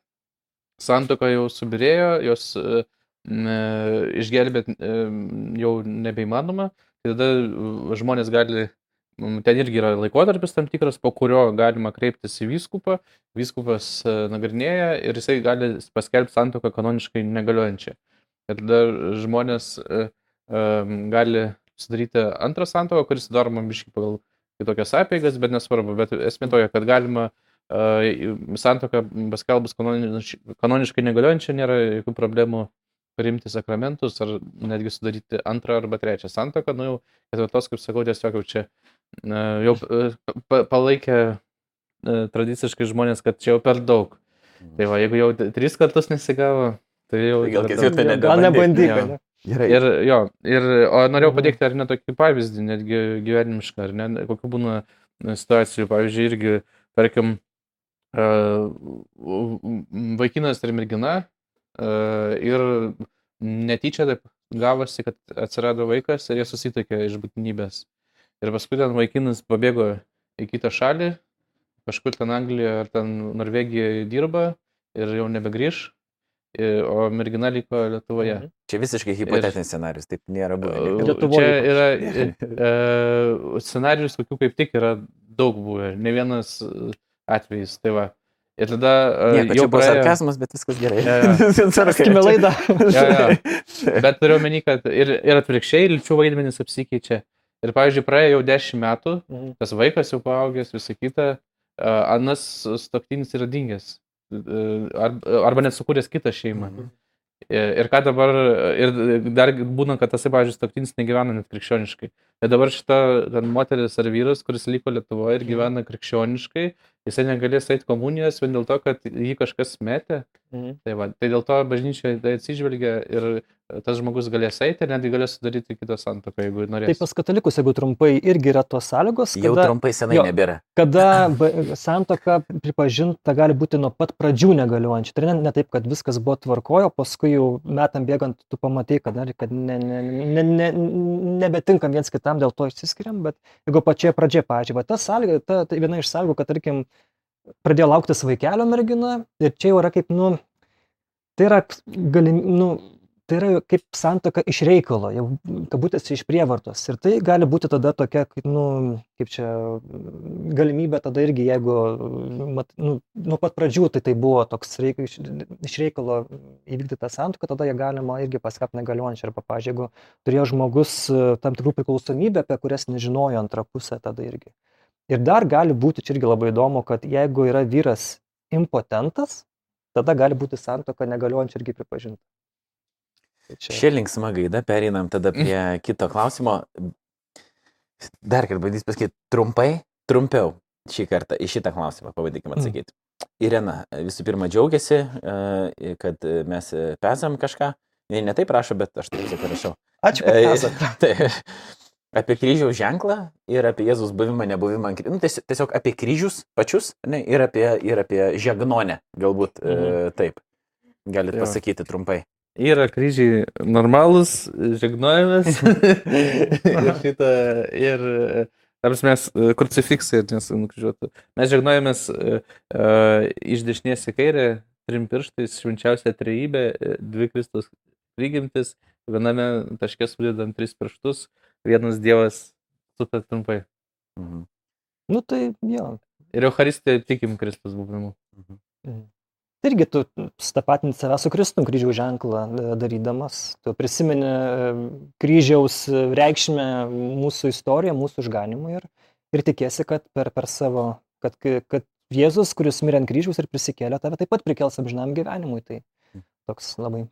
santoka jau subirėjo, jos e, e, išgelbėt e, jau nebeįmanoma, tai tada e, žmonės gali, ten irgi yra laikotarpis tam tikras, po kurio galima kreiptis į vyskupą, vyskupas e, nagrinėja ir jisai gali paskelbti santoką kanoniškai negaliojančią. Ir tada žmonės e, gali sudaryti antrą santoką, kuris sudaroma biškai pagal kitokias apeigas, bet nesvarbu, bet esmė tokia, kad galima santoką paskelbus kanoniš, kanoniškai negaliojančią, nėra jokių problemų priimti sakramentus ar netgi sudaryti antrą arba trečią santoką. Nu jau ketvirtos, kaip sakau, tiesiog jau čia e, jau pa- palaikė e, tradiciškai žmonės, kad čia jau per daug. Tai va, jeigu jau tris kartus nesigavo, tai jau... Tai gal ketvirtą daug. ne- Gal nebandyk? Gerai. Ir jo, ir, o norėjau Mhm. pateikti ar ne tokį pavyzdį, netgi gyvenimišką, ar ne, kokių būna e, situacijų, pavyzdžiui, irgi, tarkim, e, vaikinas ir mergina e, ir netyčia taip gavosi, kad atsirado vaikas ir jie susitokė iš būtinybės. Ir paskui ten vaikinas pabėgo į kitą šalį, kažkur ten Anglijoje ar ten Norvegijoje dirba ir jau nebegrįž, o mergina liko Lietuvoje. Mhm. Čia visiškai hipotetinis scenarius, taip nėra buvę. E, niekada. Lietuvoj Čia yra e, e, scenarius, kokių kaip tik yra daug buvę, ne vienas e, atvejis. Tai va. Ir tada e, Nieko, jau čia buvo praėjo. sarkazmas, bet viskas gerai. Tęskime laidą. Jo, jo. Bet turiu omeny, kad ir, ir atvirkščiai lyčių vaidmenys apsikeičia. Ir, pavyzdžiui, praėjo jau dešimt metų, Mhm. tas vaikas jau paaugęs, visą kitą, anas stoktinis yra dingęs. E, Arba, net sukūręs kitą šeimą. Mhm. Ir ir ką dabar, ir dar būna, kad tas, pavyzdžiui, stoktinis negyvena net krikščioniškai. Ir dabar šita moteris ar vyras, kuris liko Lietuvoje ir gyvena krikščioniškai, jisai negalės eiti komunijos vien dėl to, kad jį kažkas metė. Mhm. Tai, va, tai dėl to bažnyčia tai atsižvelgia ir tas žmogus galės eiti ir netgi galės sudaryti kitą santoką, jeigu Tai norės. pas katalikus, jeigu trumpai, irgi yra tos sąlygos, Jau kada, trumpai senai jo. nebėra. kada santoka pripažinta gali būti nuo pat pradžių negaliojančia. Tai ne, ne taip, kad viskas buvo tvarkojo, paskui jau metam bėgant tu pamatai, kad, kad ne, ne, ne, ne, nebetinkam viens kitam, dėl to išsiskiriam, bet jeigu pačioje pradžioje, pažiūrėjau, ta sąlyga, ta, ta viena iš sąlygų, kad, tarkim, pradėjo lauktis vaikelio mergina ir čia jau yra kaip, nu, tai yra galim, nu, tai yra kaip santoka iš reikalo, jau kabutėse iš prievartos. Ir tai gali būti tada tokia, nu, kaip čia galimybė tada irgi, jeigu mat, nu, nuo pat pradžių tai tai buvo toks reik, iš, iš reikalo įvykdyta santoka, tada ją galima irgi paskelbti negaliojančią. Arba, pavyzdžiui, jeigu turėjo žmogus tam tikrų priklausomybę, apie kurias nežinojo antrą pusę, tada irgi. Ir dar gali būti, čia irgi labai įdomu, kad jeigu yra vyras impotentas, tada gali būti santoka negaliojančia irgi pripažinta. Tai čia- Šia linksma gaida pereinam tada prie kito klausimo. Dar kartą bandys pasakyti trumpai, trumpiau šį kartą į šitą klausimą pabandykime Mm. atsakyti. Irena visų pirma džiaugiasi, e, kad mes pesam kažką. Ne, ne taip prašo, bet aš taip tiesiog rašau. Ačiū, kad E, esate. Tai, apie kryžiaus ženklą ir apie Jėzus buvimą, nebuvimą ant kryžiaus. Nu, tiesiog, apie kryžius pačius ne, ir, apie, ir apie žegnonę, galbūt mhm. e, taip. Galite Jo. pasakyti trumpai. Yra kryžiai normalūs, žegnojimas. ir šitą, ir, tarsi mes e, krucifiksai, nes nukryžiuotų. Mes žegnojamės uh, iš dešinės į kairę, trim pirštais, švenčiausia trejybė, e, dvi Kristus prigimtis, viename taške sudedant tris pirštus, vienas Dievas, sutat trumpai. Mhm. Nu tai jo. Ir Euharistijoje tikim Kristus buvimu. Mhm. Irgi tu stapatinti save su Kristum kryžiaus ženklą e, darydamas. Tu prisimeni e, kryžiaus e, reikšmę mūsų istoriją, mūsų išganimą ir, ir tikėsi, kad per, per savo, kad, kad Jėzus, kuris mirė ant kryžiaus ir prisikėlė, tave taip pat prikels amžinam gyvenimui. Tai toks labai.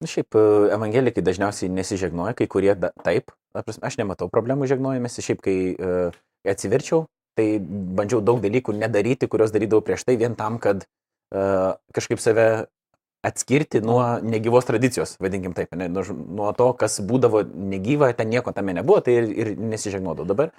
Na, šiaip e, evangelikai dažniausiai nesižegnoja, kai kurie da, taip. Aš nematau problemų žegnojimėsi, šiaip kai uh, atsiverčiau, tai bandžiau daug dalykų nedaryti, kuriuos darydavau prieš tai vien tam, kad kažkaip save atskirti nuo negyvos tradicijos, vadinkim taip, ne, nuo, to, kas būdavo negyva, ten nieko tame nebuvo, tai ir, ir nesižegnuodavau. Dabar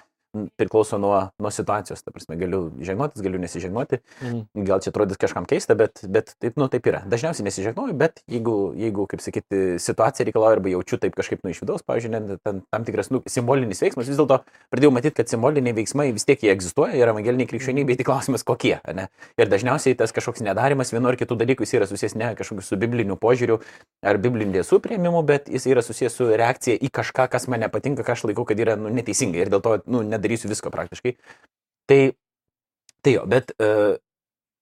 priklauso nuo, nuo situacijos, ta prasme, galiu žegnotis, galiu nesižegnoti, Mhm. gal čia atrodys kažkam keista, bet, bet taip, nu, taip yra. Dažniausiai nesižegnoju, bet jeigu, jeigu, kaip sakyti, situacija reikalauja arba jaučiu taip kažkaip nu iš vidaus, pavyzdžiui, net ten, tam tikras nu, simbolinis veiksmas, vis dėlto pradėjau matyti, kad simboliniai veiksmai vis tiek jie egzistuoja ir evangeliniai krikščionybė, tik klausimas kokie. Ne? Ir dažniausiai tas kažkoks nedarimas vienu ar kitu dalyku jis yra susijęs ne kažkokiu su bibliniu požiūriu ar bibliniu tiesų prieimimu, bet jis yra susijęs su reakcija į kažką, kas man nepatinka, ką aš laikau, kad yra nu, neteisinga ir dėl to nu, nedarysiu visko praktiškai. Tai, tai jo, bet uh,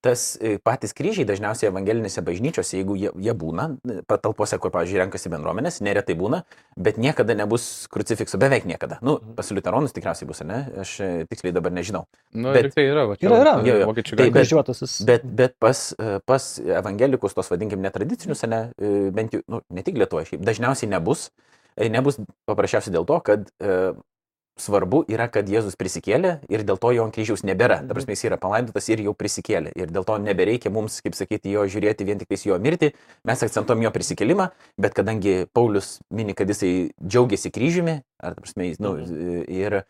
tas e, patys kryžiai dažniausiai evangelinėse bažnyčiose, jeigu jie, jie būna, e, patalpose, kur, pavyzdžiui, renkasi bendruomenės, neretai būna, bet niekada nebus krucifikso, beveik niekada. Nu, Mhm. pas liuteronus tikriausiai bus, ne? Aš e, tiksliai dabar nežinau. Nu, Bet- tai yra, va, čia Yra, yra. Jo, jo. Vokiečių Tai gatvė. bet- Kryžiuotasis. Bet, bet pas, e, pas evangelikus, tos vadinkim netradicinius, ne, e, bent jau, nu, ne tik Lietuvoje, šiaip dažniausiai nebus. E, Nebus paprasčiausiai dėl to, kad e, svarbu yra, kad Jėzus prisikėlė ir dėl to jo ant kryžiaus nebėra. Ta prasme, jis yra palaidotas ir jau prisikėlė. Ir dėl to nebereikia mums, kaip sakyti, jo žiūrėti vien tik jo mirtį. Mes akcentuojam jo prisikėlimą, bet kadangi Paulius mini, kad jisai džiaugiasi kryžiumi, ar, ta prasme, nu, ir,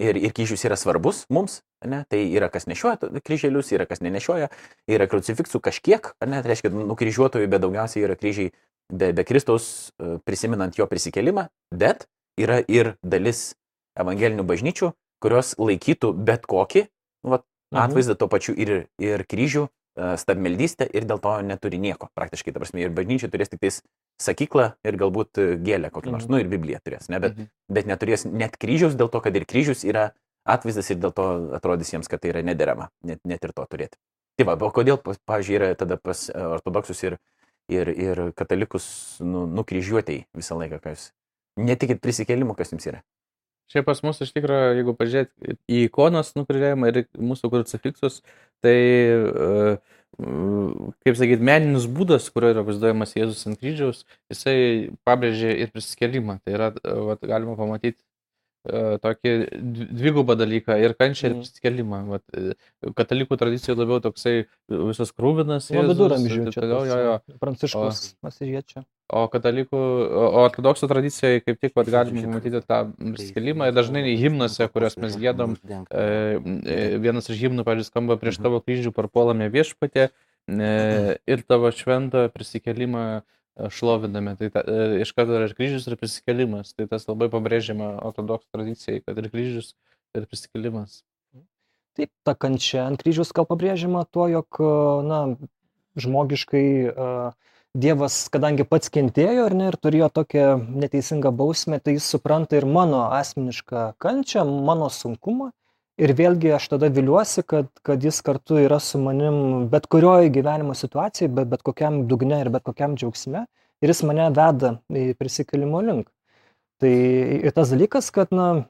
ir, ir kryžius yra svarbus mums, ne? tai yra kas nešioja kryželius, yra kas nenešioja, yra krucifiksų kažkiek, ne, tai reiškia, nukryžiuotojų, bet daugiausiai yra kryžiai be, be Kristaus e, prisiminant jo prisikėlimą, bet yra ir dalis evangelinių bažnyčių, kurios laikytų bet kokį nu, vat, Mhm. atvaizdą to pačiu ir, ir kryžių, e, stabmeldystę ir dėl to neturi nieko praktiškai. Ta prasme, ir bažnyčia turės tik tais sakyklą ir galbūt gėlę kokią nors, Mhm. nu ir Bibliją turės, ne, bet, Mhm. bet neturės net kryžiaus dėl to, kad ir kryžius yra atvaizdas ir dėl to atrodys jiems, kad tai yra nederama, net, net ir to turėti. Tai va, o kodėl, pavyzdžiui, yra tada pas e, ortodoksus ir, ir, ir katalikus nu, nukryžiuotėjai visą laiką, kas netikit prisikėlimu, kas jums yra. Šiaip pas mus iš tikrųjų, jeigu pažiūrėt į ikonos nukryžiavimą ir mūsų krucifiksus, tai, e, kaip sakyt, meninis būdas, kurio yra vaizduojamas Jėzus ant kryžiaus, jisai pabrėžia ir prisikėlimą. Tai yra, e, vat, galima pamatyti tokį dvi- dvigubą dalyką ir kančią ir Mhm. prisikelimą. E, katalikų tradicijoje labiau toksai visas krūvinas. Ir viduramžių. Pranciškus Asižiečio. O katalikų, o ortodoksų tradicijoje kaip tik vat, galima matyti tą prisikelimą ir dažnai himnuose, kuriuos mes gėdom, e, e, vienas iš himnų, pavyzdžiui, skamba prieš tavo kryžių parpuolame viešpatė e, ir tavo šventą prisikelimą e, šloviname. Tai ta, e, iš karto yra ir kryžius, ir prisikelimas. Tai tas labai pabrėžiama ortodoksų tradicijai, kad ir kryžius, ir prisikelimas. Taip, ta kančia ant kryžiaus gal pabrėžiama tuo, jog, na, žmogiškai uh, Dievas, kadangi pats kentėjo ne, ir turėjo tokią neteisingą bausmę, tai jis supranta ir mano asmenišką kančią, mano sunkumą. Ir vėlgi aš tada viliuosi, kad, kad jis kartu yra su manim bet kurioje gyvenimo situacijoje, bet, bet kokiam dugne ir bet kokiam džiaugsme. Ir jis mane veda į prisikelimo link. Tai ir tas dalykas, kad, na,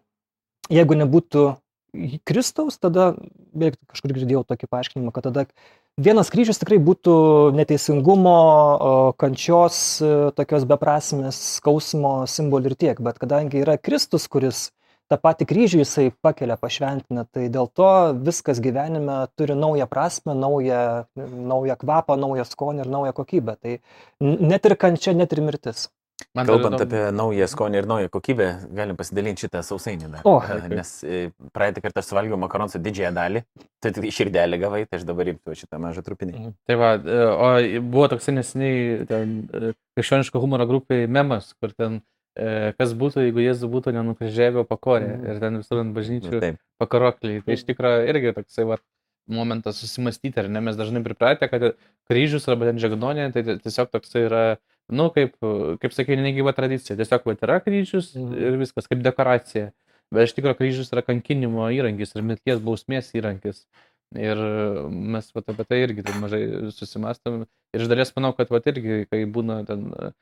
jeigu nebūtų Kristaus, tada, beveik kažkur girdėjau tokį paaiškinimą, kad tada vienas kryžius tikrai būtų neteisingumo, kančios, e, tokios beprasmės, skausmo simbolį ir tiek. Bet kadangi yra Kristus, kuris tą patį kryžių jisai pakelia, pašventina, tai dėl to viskas gyvenime turi naują prasme, naują, naują kvapą, naują skonį ir naują kokybę. Tai net ir kančia, net ir mirtis. Man Kalbant įdomu- apie naują skonį ir naują kokybę, galim pasidalinti šitą sausainį dar. O, E, taip. Nes e, praeitą kartą aš suvalgiau makaronų didžiąją dalį, tai tik širdelį gavai, tai aš dabar imsiu šitą mažą trupinį. Tai va, e, o buvo toks neseniai ten, e, krikščioniško humoro grupiai memas, kur ten e, kas būtų, jeigu Jėzus būtų nenukryžiavę pakorę Mhm. ir ten visur ant bažnyčių Nu, pakarokliai. Tai iš tikrųjų irgi toksai va, momentas susimastyti, ar ne, mes dažnai pripratę, kad kryžius arba ten žegnonė, tai ti- tiesiog toksai yra, nu, kaip, kaip sakai, negyva tradicija. Tiesiog va, yra kryžius Mhm. ir viskas, kaip dekoracija. Bet iš tikrųjų kryžius yra kankinimo įrankis ir mirties bausmės įrankis. Ir mes vat, apie tai irgi taip mažai susimastom. Ir iš dalies manau, kad vat, irgi, kai būna ten e,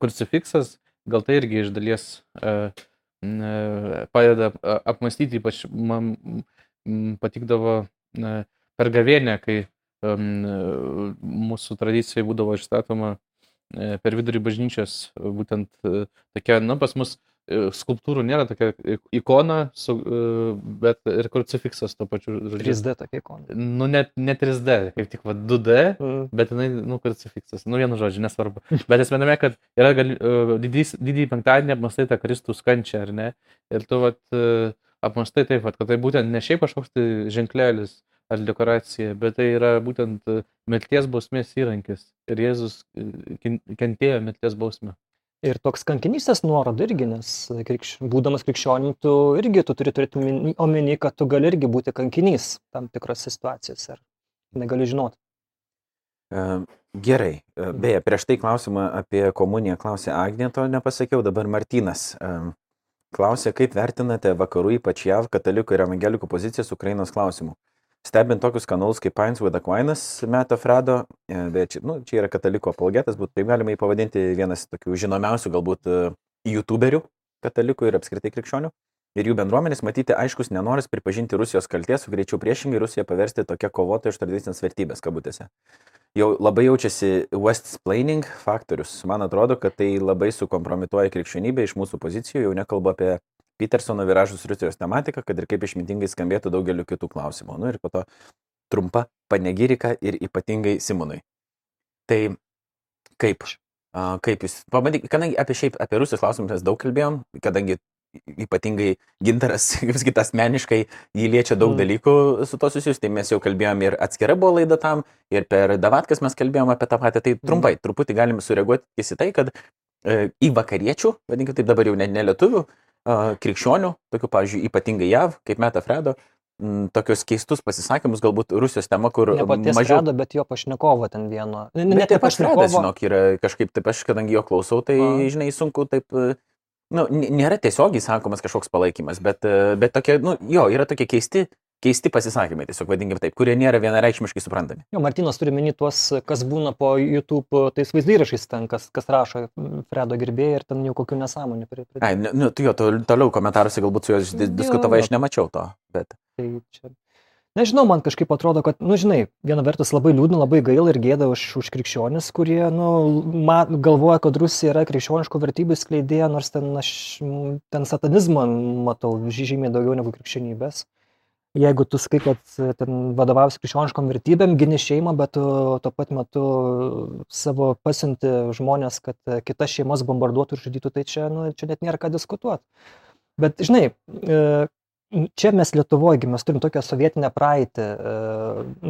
krucifiksas, gal tai irgi iš dalies e, e, padeda a- apmastyti, ypač man patikdavo e, per gavienę, kai e, mūsų tradicijai būdavo išstatoma e, per vidurį bažnyčios būtent e, tokia, na, pas mus e, skulptūrų nėra tokia ikona, su, e, bet ir krucifiksas to pačiu. žodžiu. 3D tokia ikona. Nu, net ne 3D, kaip tik va 2D, Mm. bet jinai, nu, krucifiksas. Nu, vienu žodžiu, nesvarbu. Bet esmė, kad yra gali, uh, didys, didįjį penktadienį apmastai tą Kristus kančią, ar ne? Ir tu, vat, uh, apmastai taip, vat, kad tai būtent ne šiaip kažkoks tai ženklelis ar dekoracija, bet tai yra būtent mirties bausmės įrankis. Ir Jėzus ken- kentėjo mirties bausmę. Ir toks kankinystės nuoroda irgi, nes krikš, būdamas krikščionim, tu irgi tu turi turėti omeny- kad tu gali irgi būti kankinys tam tikrose situacijose. Ir negali žinoti. E, Gerai. E, Beje, prieš tai klausimą apie komuniją klausė Agnė, to nepasakiau, dabar Martinas. e, Klausė, kaip vertinate vakarų, ypač JAV, katalikų ir evangelikų pozicijas Ukrainos klausimų. Stebint tokius kanalus kaip Pines with Aquinas, Meto Fredo, e, bet čia, nu, čia yra katalikų apologetas, būtų taip galima jį pavadinti vienas tokių žinomiausių galbūt e, YouTuberių katalikų ir apskritai krikščionių. Ir jų bendruomenės matyti aiškus nenoras pripažinti Rusijos kalties, greičiau priešingai Rusiją paversti tokia kovotoja už tradicinės vertybės, kabutėse jau labai jaučiasi West-splaining faktorius. Man atrodo, kad tai labai sukompromituoja krikščionybę iš mūsų pozicijų, jau nekalbu apie Petersono viražus Rusijos tematiką, kad ir kaip išmintingai skambėtų daugeliu kitų klausimų. Nu ir po to trumpa panegirika ir ypatingai Simonui. Tai kaip? Kaip jūs, pabandyk, kadangi apie šiaip, apie Rusijos klausimus mes daug kalbėjom, kadangi ypatingai gintaras, kaip sakyt, asmeniškai jį liečia daug Mm. dalykų su to susijus, tai mes jau kalbėjom ir atskira buvo laida tam, ir per Davatkas mes kalbėjom apie tą patį, tai trumpai, truputį galim sureaguoti į tai, kad e, į vakariečių, vadinkime taip dabar jau ne, ne lietuvių, krikščionių, tokių, pavyzdžiui, ypatingai JAV, kaip Meta Fredo, tokius keistus pasisakymus, galbūt Rusijos tema, kur Ne paties mažiau... Fredo, bet jo pašnekovo ten vieno. Ne, net ir pats Fredas, žinok, yra kažkaip taip, aš kadangi jo klausau, tai, A. žinai, sunku taip, e, nu, nėra tiesiogiai sakomas kažkoks palaikymas, bet, e, bet tokie, nu, jo, yra tokie keisti, keisti pasisakymai, tiesiog vadinkime taip, kurie nėra vienareikšmiškai suprantami. Jo, Martinas turi meni tuos, kas būna po YouTube tais vaizdyrašais ten, kas, kas rašo mm, Fredo gerbėjai ir ten jau kokių nesąmonių. Prie, prie, Ai, nu, nu, tu jo, tol- toliau komentaruose galbūt su Jo, diskutavai, aš nemačiau to, bet. tai čia. Nežinau, man kažkaip atrodo, kad, nu, žinai, viena vertus labai liūdna, labai gaila ir gėda už, už krikščionis, kurie, nu, ma, galvoja, kad Rusija yra krikščioniškų vertybių skleidėja, nors ten aš ten satanizmą matau žymiai daugiau negu krikščionybės. Jeigu tu skai, kad ten vadovausi krikščioniškom vertybėm, gini šeimą, bet tu tuo pat metu savo pasiunti žmonės, kad kitas šeimas bombarduotų ir žudytų, tai čia, nu, čia net nėra ką diskutuoti. Bet, žinai, čia mes Lietuvoje, mes turim tokią sovietinę praeitį, e,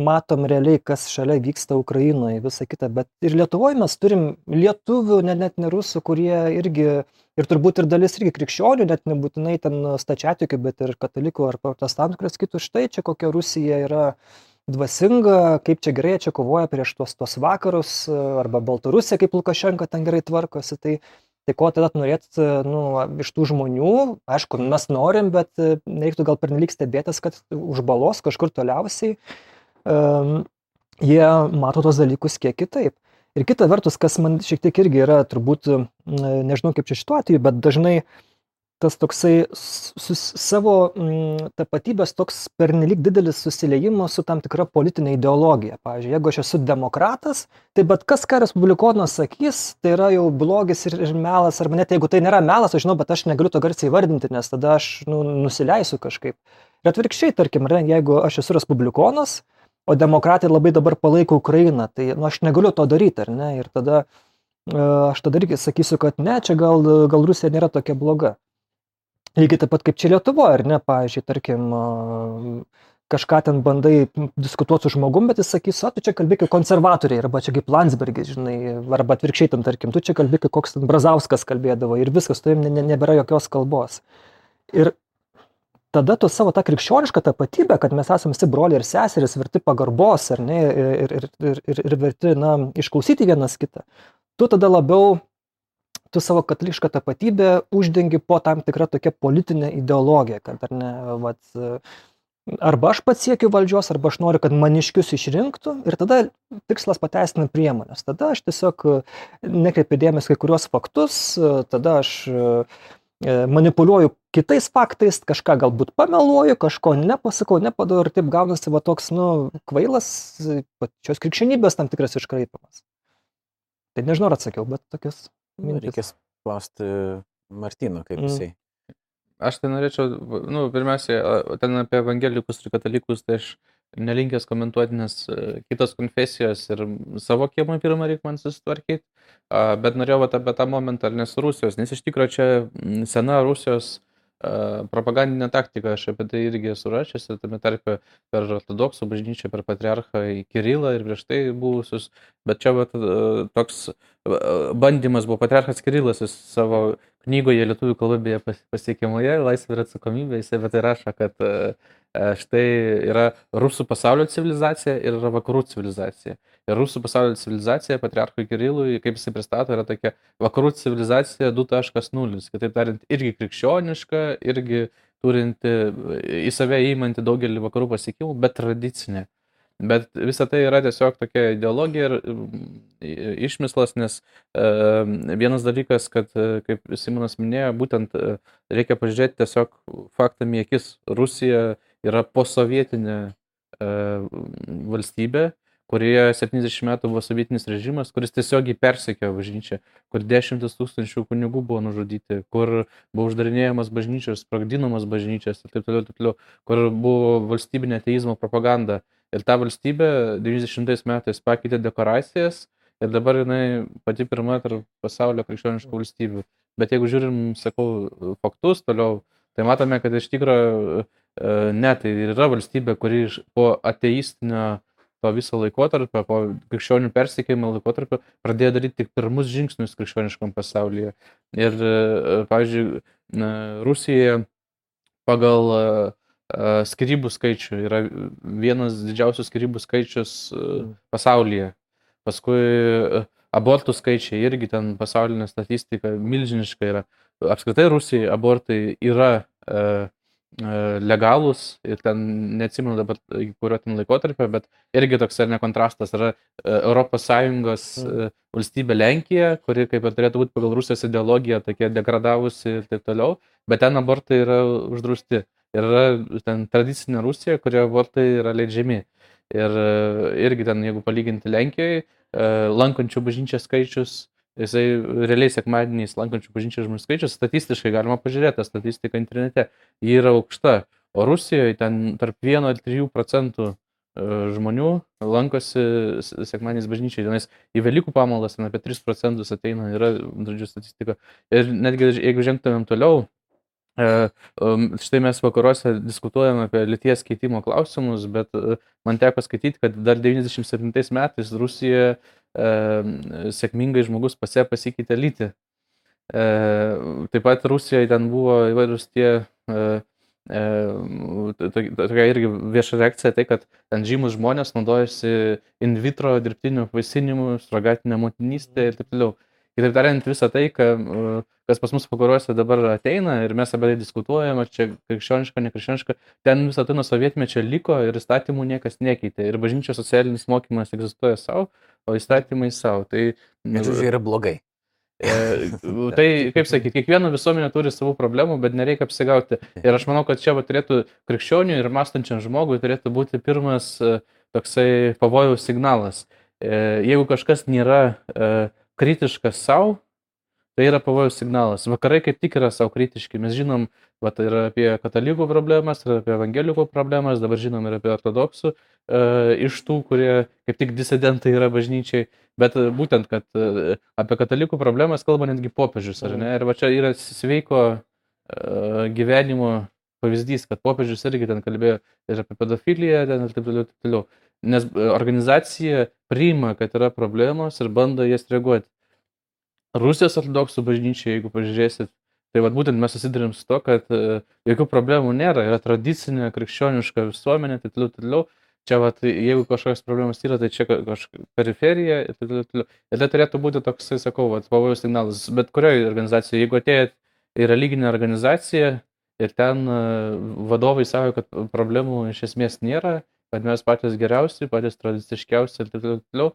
matom realiai, kas šalia vyksta Ukrainoje, visa kita, bet ir Lietuvoje mes turim lietuvių, net, net ne rusų, kurie irgi, ir turbūt ir dalis irgi krikščionių, net nebūtinai ten stačiatikių, bet ir katalikų ar protestantų, kurie sakytų, štai čia kokia Rusija yra dvasinga, kaip čia gerai čia kovoja prieš tuos, tuos vakarus, arba Baltarusija, kaip Lukašenka ten gerai tvarkosi. Tai, Tai ko tada norėt nu, iš tų žmonių, aišku, mes norim, bet e, reiktų gal pernelyg stebėtis, kad už balos kažkur toliausiai um, jie mato tos dalykus kiek kitaip. Ir kita vertus, kas man šiek tiek irgi yra, turbūt, nežinau kaip čia šituo atveju, bet dažnai uh, tas toksai su savo mm, tapatybės toks pernelyg didelis susiliejimas su tam tikra politinė ideologija. Pavyzdžiui, jeigu aš esu demokratas, tai bet kas, ką respublikonas sakys, tai yra jau blogis ir, ir melas, arba net jeigu tai nėra melas, aš žinau, bet aš negaliu to garsiai vardinti, nes tada aš nu, nusileisiu kažkaip. Ir atvirkščiai, tarkim, jeigu aš esu respublikonas, o demokratai labai dabar palaiko Ukrainą, tai nu, aš negaliu to daryti, ar ne? Ir tada uh, aš tada irgi sakysiu, kad ne, čia gal, gal Rusija nėra tokia bloga. Lygiai taip pat kaip čia Lietuvoje, ar ne, pavyzdžiui, tarkim, kažką ten bandai diskutuoti su žmogum, bet jis sakys, o tu čia kalbėk kaip konservatoriai, arba čia kaip Landsbergis, žinai, arba atvirkščiai tam, tarkim, tu čia kalbėk kaip koks ten Brazauskas kalbėdavo. Ir viskas, tu jam ne, ne, nebėra jokios kalbos. Ir tada tu savo tą krikščionišką tapatybę, kad mes esame visi broliai ir seserys, verti pagarbos, ar ne, ir, ir, ir, ir, ir verti, na, išklausyti vienas kitą, tu tada labiau tu savo katalikišką tapatybę uždengi po tam tikra tokia politinė ideologija, kad ar ne, vat, arba aš pats siekiu valdžios, arba aš noriu, kad maniškius išrinktų ir tada tikslas pateisina priemonės. Tada aš tiesiog nekreipiu dėmesį kai kuriuos faktus, tada aš manipuliuoju kitais faktais, kažką galbūt pameluoju, kažko nepasakau, nepadau ir taip gaunasi va toks, nu, kvailas pačios krikščionybės tam tikras iškraipimas. Tai nežinau, ar atsakiau, bet tokias Nu, reikės klausti Martino, kaip mm. jisai. Aš tai norėčiau, nu, pirmiausia, ten apie evangelikus ir katalikus, tai aš nelinkęs komentuoti, nes e, kitos konfesijos ir savo kiemą pirmą reikia man susitvarkyti, bet norėjau apie tą momentą, ar nes Rusijos, nes iš tikrųjų čia sena Rusijos propagandinė taktika, aš apie tai irgi esu rašęs, tame tarpe per ortodoksų bažnyčią, per patriarchą į Kirilą ir prieš tai buvusius, bet čia vat, toks bandymas buvo patriarchas Kirilas savo knygoje lietuvių kalba beje pasiekiamoje, laisvė ir atsakomybė, jis apie tai rašo, kad štai yra rusų pasaulio civilizacija ir yra vakarų civilizacija. Ir rusų pasaulio civilizacija, patriarchui Kirilui, kaip jisai pristato, yra tokia vakarų civilizacija 2.0. Kitaip tariant, irgi krikščioniška, irgi turinti į save įimanti daugelį vakarų pasiekimų, bet tradicinė. Bet visa tai yra tiesiog tokia ideologija ir išmislas, nes e, vienas dalykas, kad, e, kaip Simonas minėjo, būtent e, reikia pažiūrėti tiesiog faktam į akis. Rusija yra posovietinė e, valstybė, kurioje 70 metų buvo sovietinis režimas, kuris tiesiogiai persekiojo bažnyčią, kur dešimtis tūkstančių kunigų buvo nužudyti, kur buvo uždarinėjamas bažnyčios, sprogdinamas bažnyčias ir taip toliau, taip toliau, kur buvo valstybinė ateizmo propaganda. Ir ta valstybė 90 metais pakeitė dekoracijas ir dabar jinai pati pirma tarp pasaulio krikščioniškų valstybių. Bet jeigu žiūrim, sakau, faktus toliau, tai matome, kad iš tikrųjų ne, tai yra valstybė, kuri po ateistinio to viso laikotarpio, po krikščionių persikėjimo laikotarpio, pradėjo daryti tik pirmus žingsnius krikščioniškam pasaulyje. Ir, e, pavyzdžiui, Rusija pagal e, e, skirybų skaičių yra vienas didžiausių skirybų skaičius mm. pasaulyje. Paskui abortų skaičiai irgi ten pasaulinė statistika milžiniška yra. Apskritai Rusijai abortai yra E, legalūs ir ten neatsimenu dabar, kurio ten laikotarpio, bet irgi toks ar ne kontrastas yra ES mm. E, valstybė Lenkija, kuri kaip ir turėtų būti pagal Rusijos ideologiją tokia degradavusi ir taip toliau, bet ten abortai yra uždrausti. Ir yra ten tradicinė Rusija, kurioje abortai yra leidžiami. Ir e, irgi ten, jeigu palyginti Lenkijoje, lankančių bažnyčią skaičius, jisai realiai sekmadieniais lankančių bažnyčią žmonių skaičius, statistiškai galima pažiūrėti, statistika internete, ji yra aukšta. O Rusijoje ten tarp 1 ir 3 procentų žmonių lankosi sekmaniais bažnyčiai. Tenais į Velykų pamaldas ten apie 3 procentus ateina, yra, žodžiu, statistika. Ir netgi jeigu žengtumėm toliau, štai mes vakaruose diskutuojame apie lyties keitimo klausimus, bet man teko skaityti, kad dar 97 metais Rusijoje sėkmingai žmogus pase pasikeitė lytį. Taip pat Rusijoje ten buvo įvairūs tie tokia irgi vieša reakcija tai, kad ten žymus žmonės naudojasi in vitro dirbtiniu vaisinimu, suragatinė motinystė ir taip toliau. Kitaip tariant, visą tai, kas pas mus vakaruose dabar ateina ir mes apie tai diskutuojame, čia krikščioniška, nekrikščioniška, ten visą tai nuo sovietmečio liko ir įstatymų niekas nekeitė. Ir bažnyčios socialinis mokymas egzistuoja savo, o įstatymai savo. Tai, Žodžiu, yra blogai. E, tai, kaip sakyti, kiekviena visuomenė turi savų problemų, bet nereikia apsigauti. Ir aš manau, kad čia va, turėtų krikščionių ir mąstančiam žmogui turėtų būti pirmas e, toksai pavojaus signalas. E, jeigu kažkas nėra kritiškas savo, tai yra pavojaus signalas. Vakarai kaip tik yra savo kritiški. Mes žinom, va, tai yra apie katalikų problemas, yra apie evangelikų problemas, dabar žinom ir apie ortodoksų e, iš tų, kurie kaip tik disidentai yra bažnyčiai. Bet e, būtent, kad e, apie katalikų problemas kalba netgi popiežius, ar ne? Ir va čia yra sveiko e, gyvenimo pavyzdys, kad popiežius irgi ten kalbėjo ir apie pedofiliją ten ir taip toliau, taip toliau. Nes organizacija priima, kad yra problemos ir bando jas reaguoti. Rusijos ortodoksų bažnyčia, jeigu pažiūrėsit, tai vad būtent mes susidurėm su to, kad jokių problemų nėra, yra tradicinė krikščioniška visuomenė, taip toliau, toliau čia vat, jeigu kažkokios problemos yra, tai čia kažkokia periferija ir taip toliau. Ir tai turėtų būti toks, sakau, vat, pavojus signalas. Bet kurioje organizacijoje, jeigu atėjot į religinę organizaciją ir ten vadovai savo, kad problemų iš esmės nėra, kad mes patys geriausi, patys tradiciškiausi ir taip toliau,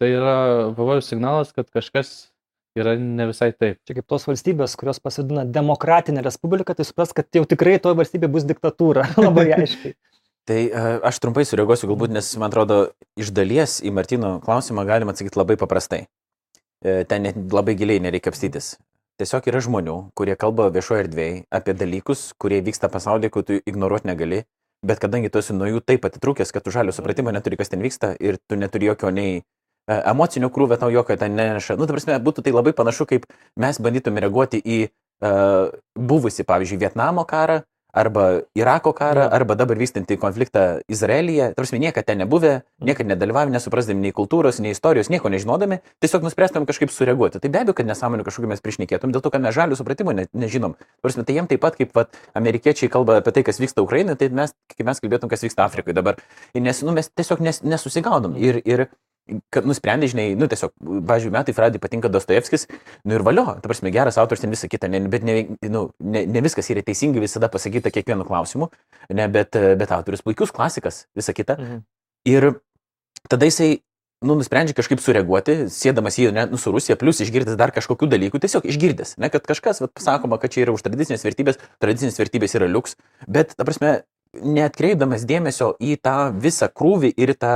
tai yra pavojus signalas, kad kažkas yra ne visai taip. Čia kaip tos valstybės, kurios pasidina demokratinė respublika, tai supras, kad jau tikrai toje valstybėje bus diktatūra. Labai aiškiai. Tai e, aš trumpai sureaguosiu, galbūt, nes man atrodo, iš dalies į Martino klausimą galima atsakyti labai paprastai. E, ten net labai giliai nereikia apstytis. Tiesiog yra žmonių, kurie kalba viešoje erdvėje apie dalykus, kurie vyksta pasaulyje, kur tu ignoruoti negali, bet kadangi tu esi nuo jų taip atitrūkęs, kad tu žalio supratimo neturi, kas ten vyksta ir tu neturi jokio nei e, emocinio krūvio, tau jokio ten neneša. Nu, ta prasme, būtų tai labai panašu, kaip mes bandytume reaguoti į uh, buvusi, pavyzdžiui, Vietnamo karą, arba Irako karą, ja. arba dabar vystantį konfliktą Izraelyje. Tarsi niekada ten nebuvę, mhm. niekada nedalyvavę, nesuprasdami nei kultūros, nei istorijos, nieko nežinodami, tiesiog nuspręstum kažkaip sureaguoti. Tai be abejo, kad nesąmonių kažkokiu mes priešnekėtum, dėl to, kad mes žalių supratimo ne, nežinom. Tarsi, tai jiems taip pat, kaip vat, amerikiečiai kalba apie tai, kas vyksta Ukrainoje, tai mes, kaip mes kalbėtum, kas vyksta Afrikoje dabar. Ir nes, nu, mes tiesiog nes, nesusigaudom. Ir, ir kad nusprendė, žinai, nu tiesiog, važiuoju, metai Fradai patinka Dostojevskis, nu ir valio, ta prasme, geras autors ten visą kitą, ne, bet ne, nu, ne, ne viskas yra teisingai visada pasakyta kiekvienu klausimu, ne, bet, bet autorius puikus klasikas, visą kitą. Mhm. Ir tada jisai, nu, nusprendžia kažkaip sureaguoti, sėdamas į, ne, nu, su Rusija, plus išgirdęs dar kažkokių dalykų, tiesiog išgirdęs, ne, kad kažkas, vat, sakoma, kad čia yra už tradicinės vertybės, tradicinės vertybės yra liuks, bet, ta prasme, neatkreipdamas dėmesio į tą visą krūvį ir tą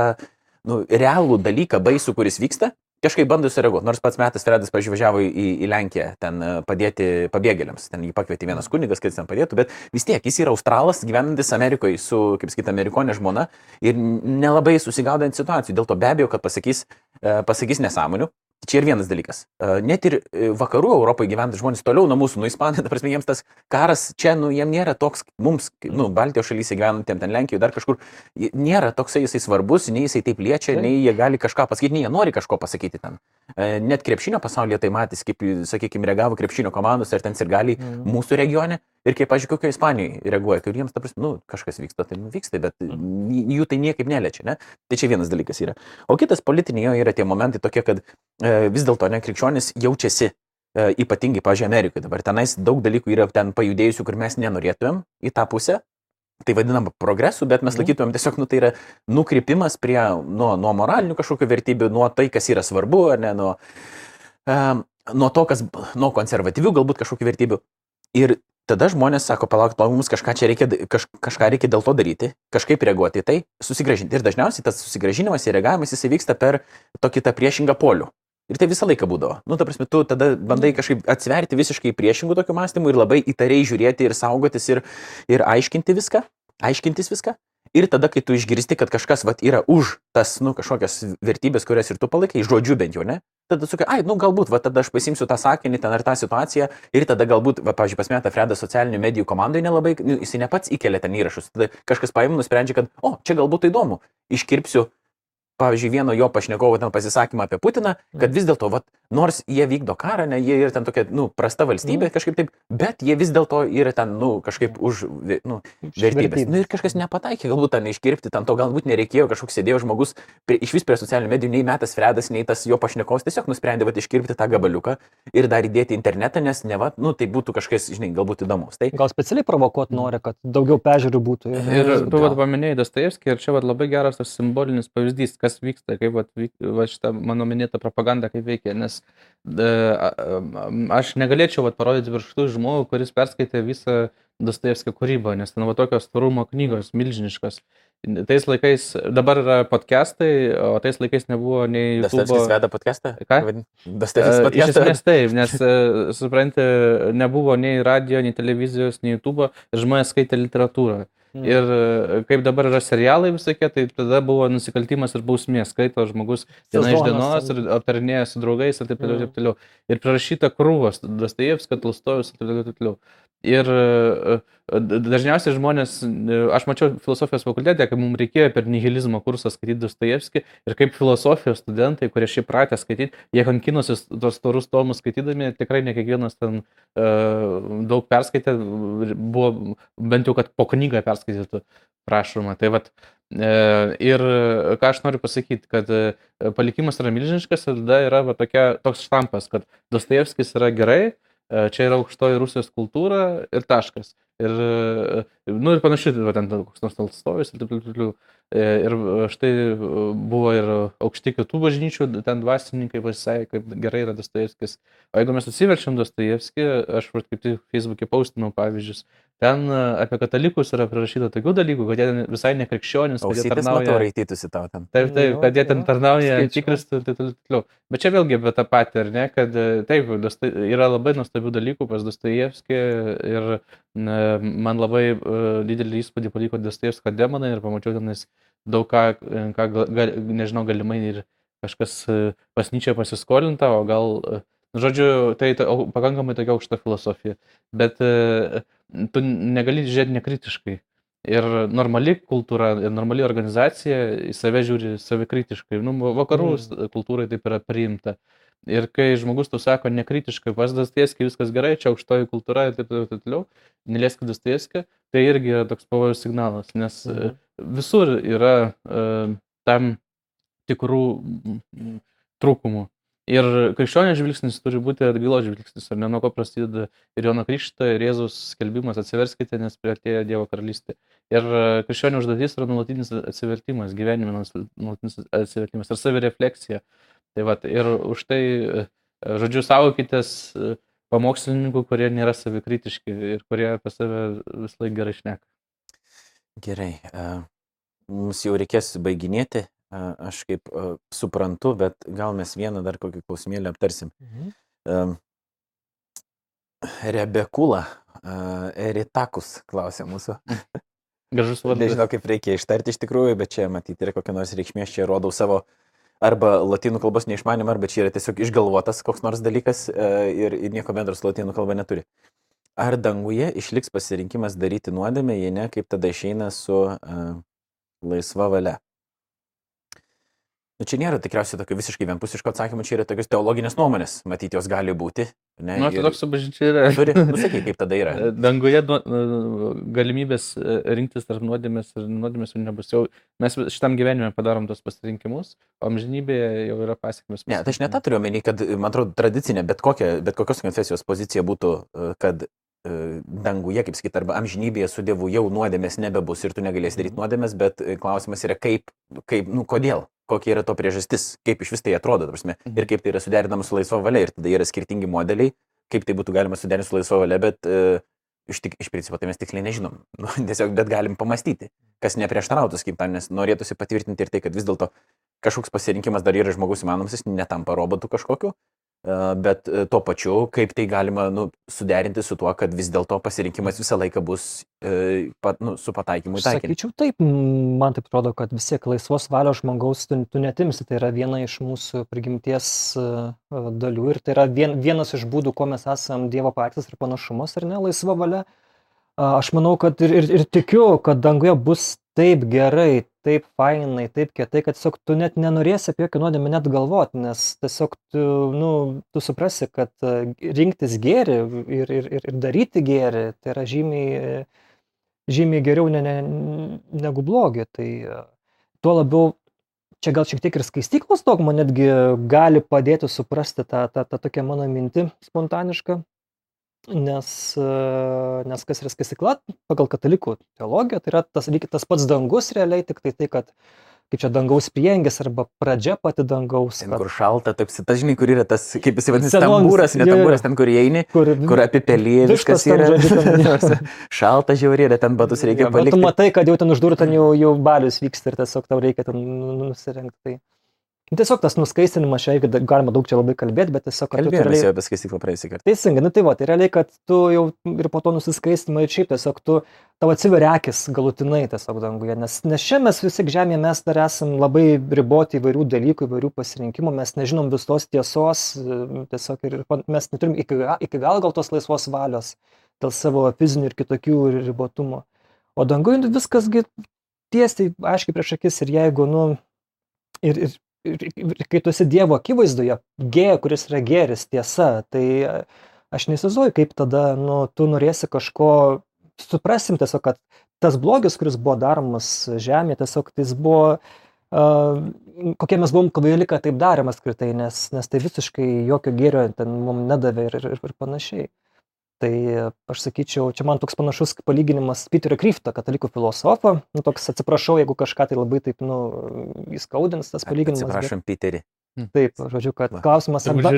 nu, realų dalyką baisų, kuris vyksta, kažkaip bando sureaguoti. Nors pats metas Fredas pažiūrėjo į, į Lenkiją ten e, padėti pabėgėliams. Ten jį pakvietė vienas kunigas, kad jis ten padėtų, bet vis tiek jis yra australas, gyvenantis Amerikoje su, kaip sakyti, amerikonė žmona ir nelabai susigaudant situacijų. Dėl to be abejo, kad pasakys, e, pasakys nesąmonių. Čia ir vienas dalykas. Net ir e, vakarų Europoje gyvenantys žmonės toliau nuo mūsų, nuo Ispanijos, ta prasme, jiems tas karas čia, nu, jiems nėra toks, mums, nu, Baltijos šalyse gyvenantiems, ten Lenkijoje, dar kažkur, nėra toksai jisai svarbus, nei jisai taip liečia, nei jie gali kažką pasakyti, nei jie nori kažko pasakyti ten. Net krepšinio pasaulyje tai matys, kaip, sakykime, reagavo krepšinio komandos ir ten ir gali mm. mūsų regione. Ir kaip, pažiūrėjau, kokio Ispanijoje reaguoja, kai jiems, ta prasme, nu, kažkas vyksta, tai vyksta, bet mm. jų tai niekaip neliečia, ne? Tai čia vienas dalykas yra. O kitas politiniai jo yra tie momentai tokie, kad e, vis dėlto, ne, krikščionis jaučiasi e, ypatingai, pažiūrėjau, Amerikoje. Dabar tenais daug dalykų yra ten pajudėjusių, kur mes nenorėtumėm į tą pusę. Tai vadinam progresu, bet mes laikytumėm tiesiog, nu, tai yra nukrypimas prie, nuo, nuo moralinių kažkokių vertybių, nuo tai, kas yra svarbu, ar ne, nuo, um, nuo to, kas, nuo konservatyvių galbūt kažkokių vertybių. Ir tada žmonės sako, palauk, palauk, mums kažką čia reikia, kaž, kažką reikia dėl to daryti, kažkaip reaguoti į tai, susigražinti. Ir dažniausiai tas susigražinimas ir reagavimas jisai vyksta per tokį tą priešingą polių. Ir tai visą laiką būdavo. Nu, ta prasme, tu tada bandai kažkaip atsverti visiškai priešingų tokių mąstymų ir labai įtariai žiūrėti ir saugotis ir, ir aiškinti viską, aiškintis viską. Ir tada, kai tu išgirsti, kad kažkas vat, yra už tas, nu, kažkokias vertybės, kurias ir tu palaikai, žodžiu bent jau, ne? Tada sakai, ai, nu, galbūt, va, tada aš pasimsiu tą sakinį, ten ar tą situaciją. Ir tada galbūt, va, pavyzdžiui, pasmeta Fredas socialinių medijų komandai nelabai, nu, jisai ne pats įkelia ten įrašus. Tada kažkas paima, nusprendžia, kad, o, čia galbūt tai įdomu. Iškirpsiu pavyzdžiui, vieno jo pašnekovo ten pasisakymą apie Putiną, kad vis dėlto, vat, nors jie vykdo karą, ne, jie yra ten tokia, nu, prasta valstybė mm. kažkaip taip, bet jie vis dėlto yra ten, nu, kažkaip už, nu, vertybės. Nu, ir kažkas nepataikė, galbūt ten iškirpti, ten to galbūt nereikėjo, kažkoks sėdėjo žmogus prie, iš vis prie socialinių medijų, nei metas Fredas, nei tas jo pašnekovas tiesiog nusprendė, vat, iškirpti tą gabaliuką ir dar įdėti internetą, nes ne, va, nu, tai būtų kažkas, žinai, galbūt įdomus. Tai... Gal specialiai provokuoti nori, kad daugiau pežiūrų būtų. Ir, ir tu vat, paminėjai Dostojevskį ir čia vat, labai geras tas simbolinis pavyzdys, kas vyksta, kaip vat, vyk, va, šitą mano minėtą propagandą kaip veikia, nes e, aš negalėčiau vat, parodyti virštų žmogų, kuris perskaitė visą Dostojevskio kūrybą, nes ten va tokios tvarumo knygos milžiniškos. Tais laikais, dabar yra podcastai, o tais laikais nebuvo nei... Dostojevskis veda podcastą? Ką? Dostojevskis podcastą. Iš esmės taip, nes, suprantate, nebuvo nei radio, nei televizijos, nei YouTube, žmonės skaitė literatūrą. Mm. Ir e, kaip dabar yra serialai visokie, tai tada buvo nusikaltimas ir bausmė, skaito žmogus diena iš dienos ir aptarinėja su draugais ir taip toliau, mm. taip toliau. Ir prirašyta krūvos, Dostojevskis, Tolstojus ir taip toliau. Ir e, e, dažniausiai žmonės, aš mačiau filosofijos fakultete, kai mums reikėjo per nihilizmo kursą skaityti Dostojevskį ir kaip filosofijos studentai, kurie šį pratę skaityti, jie kankinosi tos storus tomus skaitydami, tikrai ne kiekvienas ten uh, daug perskaitė, buvo bent jau, kad po knygą perskaitytų prašoma. Tai vat, ir ką aš noriu pasakyti, kad palikimas yra milžiniškas ir tada yra va, tokia, toks štampas, kad Dostojevskis yra gerai, čia yra aukštoji Rusijos kultūra ir taškas. Ir, nu, ir panašiai, va, ten koks nors Tolstojus ir taip toliau. Ir štai buvo ir aukšti kitų bažnyčių, ten dvasininkai pasisakė, kaip gerai yra Dostojevskis. O jeigu mes atsiverčiam Dostojevskį, aš kaip tik Facebook'e paustinau pavyzdžius, ten apie katalikus yra prirašyta tokių dalykų, kad jie visai nekrikščionis, kad jie tarnauja. Raitytųsi tau ten. Taip, taip, kad jie ten tarnauja antikristų ir taip toliau. Bet čia vėlgi apie tą patį, ar ne, kad taip, yra labai nuostabių dalykų pas Dostojevskį ir man labai didelį įspūdį paliko Dostojevskio demonai ir pamačiau tenais daug ką, ką gal, nežinau, galimai ir kažkas pasnyčia pasiskolinta, o gal Žodžiu, tai ta, pakankamai tokia aukšta filosofija. Bet e, tu negali žiūrėti nekritiškai. Ir normali kultūra, ir normali organizacija į save žiūri savikritiškai. Nu, vakarų mm. kultūrai taip yra priimta. Ir kai žmogus tu sako nekritiškai, pas Dastieski viskas gerai, čia aukštoji kultūra ir taip toliau, taip toliau, neliesk Dastieski, tai irgi yra toks pavojus signalas, nes mm. visur yra uh, tam tikrų trūkumų. Ir krikščionio žvilgsnis turi būti atgailos žvilgsnis, ar ne nuo ko prasideda ir Jono Krikšto, ir Jėzaus skelbimas atsiverskite, nes prieartėjo Dievo karalystė. Ir e, krikščionio užduotis yra nuolatinis atsivertimas, gyvenime nuolatinis atsivertimas ir savirefleksija. Tai va, ir už tai, e, žodžiu, saugokitės e, pamokslininkų, kurie nėra savikritiški ir kurie apie save vis laik gerai šneka. Gerai, mums jau reikės baiginėti aš kaip suprantu, bet gal mes vieną dar kokį klausimėlį aptarsim. Mhm. Rebekula Eritakus klausė mūsų. Gražus vardas. Nežinau, kaip reikia ištarti iš tikrųjų, bet čia matyti yra kokia nors reikšmė, čia rodau savo arba latinų kalbos neišmanimą, arba čia yra tiesiog išgalvotas koks nors dalykas ir, ir nieko bendro su latinų kalba neturi. Ar danguje išliks pasirinkimas daryti nuodėmę, jei ne, kaip tada išeina su uh, laisva valia? Nu, čia nėra tikriausiai tokio visiškai vienpusiško atsakymo, čia yra tokios teologinės nuomonės, matyti jos gali būti. Ne, nu, ortodoksų bažnyčia yra. Turi, nusakyk, kaip tada yra. Danguje galimybės e, rinktis tarp nuodėmės ir nuodėmės jau nebus. Jau mes šitam gyvenime padarom tos pasirinkimus, o amžinybėje jau yra pasiekmes. Ne, tai aš net tą turiu omeny, kad, man atrodo, tradicinė, bet, kokia, bet kokios konfesijos pozicija būtų, e, kad e, danguje, kaip sakyti, arba amžinybėje su Dievu jau nuodėmės nebebus ir tu negalėsi daryti mhm. nuodėmės, bet klausimas yra, kaip, kaip nu, kodėl kokia yra to priežastis, kaip iš vis tai atrodo, prasme, mhm. ir kaip tai yra suderinama su laisva valia. Ir tada yra skirtingi modeliai, kaip tai būtų galima suderinti su laisva valia, bet, e, iš, tik, iš principo tai mes tiksliai nežinom. Nu, tiesiog, bet galim pamastyti, kas neprieštarautų, kaip tam, nes norėtųsi patvirtinti ir tai, kad vis dėlto kažkoks pasirinkimas dar yra žmogus įmanomas, jis netampa robotu kažkokiu, bet e, tuo pačiu, kaip tai galima nu, suderinti su tuo, kad vis dėlto pasirinkimas visą laiką bus e, pat, nu, su pataikymu į taikinį. Sakyčiau taip, man taip atrodo, kad vis tiek laisvos valios žmogaus tu, tu netimsi, tai yra viena iš mūsų prigimties e, dalių ir tai yra vien, vienas iš būdų, kuo mes esame Dievo patys ir panašumas, ar ne, laisva valia. Aš manau, kad ir, ir, ir tikiu, kad danguje bus taip gerai, taip fainai, taip kietai, kad tiesiog tu net nenorėsi apie jokią nuodėmę net galvoti, nes tiesiog tu, nu, tu suprasi, kad e, rinktis gėri ir, ir, ir, ir daryti gėri, tai yra žymiai, žymiai geriau ne, ne, negu blogi. Tai e, tuo labiau, čia gal šiek tiek ir skaistyklos dogma netgi gali padėti suprasti tą, tą, tą tokią mano mintį spontanišką. Nes, e, nes kas yra skaistykla pagal katalikų teologiją, tai yra tas, tas pats dangus realiai, tik tai tai, kad kaip čia dangaus priengis arba pradžia pati dangaus. Ten, kad, kur šalta, toks, tas žinai, kur yra tas, kaip jis vadinasi, tambūras, ne tambūras, ten, kur įeini, kur, kur apipelė viskas yra. žodžiu, šalta žiauriai, yra, ten batus reikia Jo, bet Tu palikti. matai, kad jau ten už durų ten jau, jau balius vyksta ir tiesiog tau reikia ten nu- nu- nusirengti. Tai. Tiesiog tas nuskaistinimas, čia galima daug čia labai kalbėti, bet tiesiog, Kalbėjome realiai- jau apie skaistiklą praėjusį kartą. Teisingai, nu tai va, tai realiai, kad tu jau ir po to nusiskaistimą ir šiaip tiesiog tu, tavo atsiveria akis galutinai tiesiog danguje, nes, nes čia mes visi žemėje mes dar esam labai riboti įvairių dalykų, įvairių pasirinkimų, mes nežinom visos tiesos, e, tiesiog ir pan- mes neturim iki, iki gal gal tos laisvos valios dėl savo fizinių ir kitokių ribotumų. O danguje viskasgi tiesiai, aiškiai prieš akis ir jeigu, nu, ir, ir, ir, ir kai tu esi Dievo akivaizdoje, gėja, kuris yra gėris, tiesa, tai e, aš neįsivaizduoju, kaip tada, nu, tu norėsi kažko, suprasim tiesiog, kad tas blogis, kuris buvo daromas žemėje, tiesiog tai jis buvo, uh, kokie mes buvom kvaili, kad taip darėm apskritai, nes, nes tai visiškai jokio gėrio ten mums nedavė ir, ir, ir panašiai. Tai aš sakyčiau, čia man toks panašus palyginimas Peterio Kryfto, katalikų filosofo. Nu, toks atsiprašau, jeigu kažką tai labai taip, nu, įskaudins tas palyginimas. bet- Atsiprašom, Piterį. Taip, žodžiu, kad Va. klausimas, ar, da.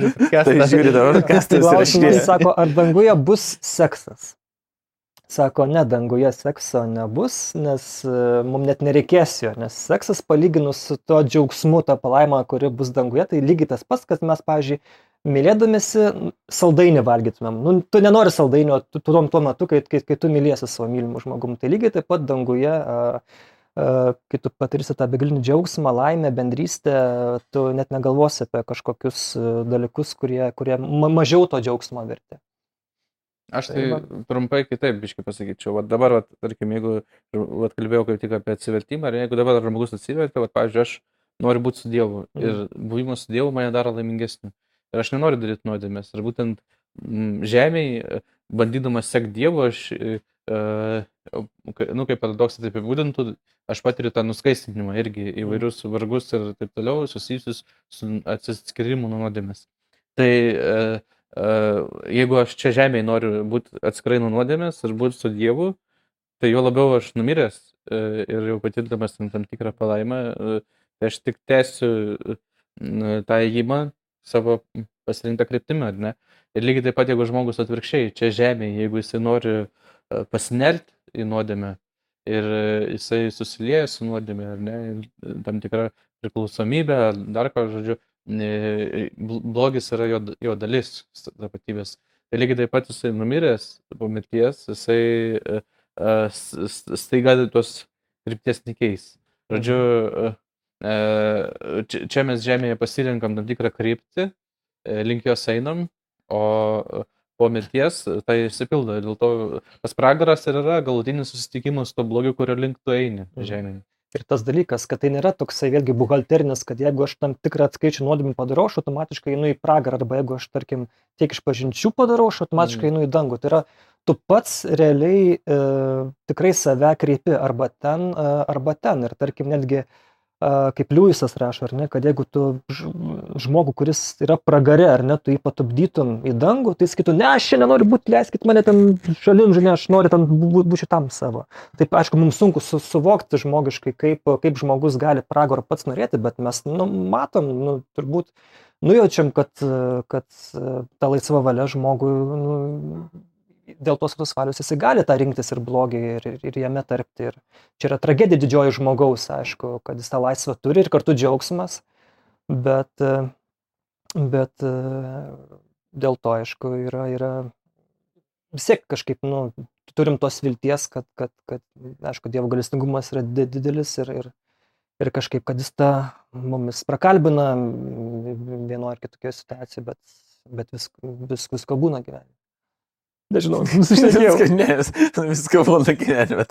Tai žiūri dabar, kas tai klausimas, sako, ar danguje bus seksas? Sako, ne, danguje sekso nebus, nes mums net nereikės jo, nes seksas palyginus su to džiaugsmu, tą palaimą, kuri bus danguje, tai lygiai tas pats, kad mes, pavyzdžiui, mylėdamėsi saldainį valgytumėm. Nu, tu nenori saldainio tu, tu, tuo metu, kai, kai, kai tu mylėsi savo mylimų žmogum. Tai lygiai taip pat danguje, a, a, kai tu patirsi tą begalinį džiaugsmą, laimę, bendrystę, tu net negalvosi apie kažkokius dalykus, kurie, kurie ma mažiau to džiaugsmo verti. Aš Tai tai trumpai kitaip biškai pasakyčiau. Vat dabar, vat, tarkim, jeigu vat, kalbėjau kaip tik apie atsivertimą, ir jeigu dabar žmogus atsivertė, vat, pavyzdžiui, aš noriu būti su Dievu Mhm. ir buvimas su Dievu mane daro laimingesnį. Ir aš nenoriu daryti nuodėmės. Ir būtent žemėje, bandydamas sekti Dievu, aš, e, e, nu, kaip paradoksai taip apibūdintų, aš patiriu tą nuskaistinimą irgi įvairius vargus ir taip toliau susijusius su atsiskirimu nuo nuodėmės. Tai e, jeigu aš čia žemėje noriu būti atskirai nuo nuodėmės ir būti su Dievu, tai jo labiau aš numiręs ir jau patirdamas tam, tikrą palaimą, tai aš tik tęsiu tą įėjimą savo pasirinktą kryptimą, ar ne? Ir lygiai taip pat, jeigu žmogus atvirkščiai, čia žemėje, jeigu jisai nori e, pasinerti į nuodėmę ir e, jisai susilieja su nuodėmė, ar ne, ir tam tikra priklausomybė, ar dar ką, žodžiu, e, bl- blogis yra jo, jo dalis tapatybės. Ir lygiai taip pat jisai numiręs po mirties, jisai e, e, staiga tos krypties nekeis. Žodžiu, e, e, čia, čia mes žemėje pasirinkam tam tikrą kryptį, e, link jos einam, o e, po mirties tai išsipildo. Dėl to tas pragaras ir yra galutinis susitikimas su to blogiu, kurio link tu eini Mhm. žemėje. Ir tas dalykas, kad tai nėra toksai vėlgi buhalterinis, kad jeigu aš tam tikrą skaičių nuodėmį padarau, aš automatiškai einu į pragarą, arba jeigu aš, tarkim, tiek išpažinčių padarau, aš automatiškai einu į dangų. Tai yra, tu pats realiai e, tikrai save kreipi arba ten, e, arba ten. Ir tarkim, netgi e, kaip Liujisas rašo, ar ne, kad jeigu tu žmogų, kuris yra pragare, ar ne, tu jį patupdytum į dangų, tai sakytų, ne, aš čia nenoriu būti, leiskit mane ten šalin, žinai, aš noriu ten būti šitam savo. Taip, aišku, mums sunku su, suvokti žmogiškai, kaip, kaip žmogus gali pragaro pats norėti, bet mes nu, matom, nu, turbūt nujaučiam, kad, kad ta laisva valia žmogui nu, dėl tos tos valios jisai gali tą rinktis ir blogį ir, ir, ir jame tarpti. Ir čia yra tragedija didžioji žmogaus, aišku, kad jis tą laisvę turi ir kartu džiaugsmas, bet, bet dėl to, aišku, yra, yra vis tiek kažkaip, nu, turim tos vilties, kad, kad, kad aišku, Dievo galestingumas yra didelis ir, ir, ir kažkaip, kad jis tą mumis prakalbina vienoje ar kitokioje situacijoje, bet, bet vis, vis, visko būna gyvenime. Nežinau, nusišnekėjau. Viskas, ne, viską būna gyvenime.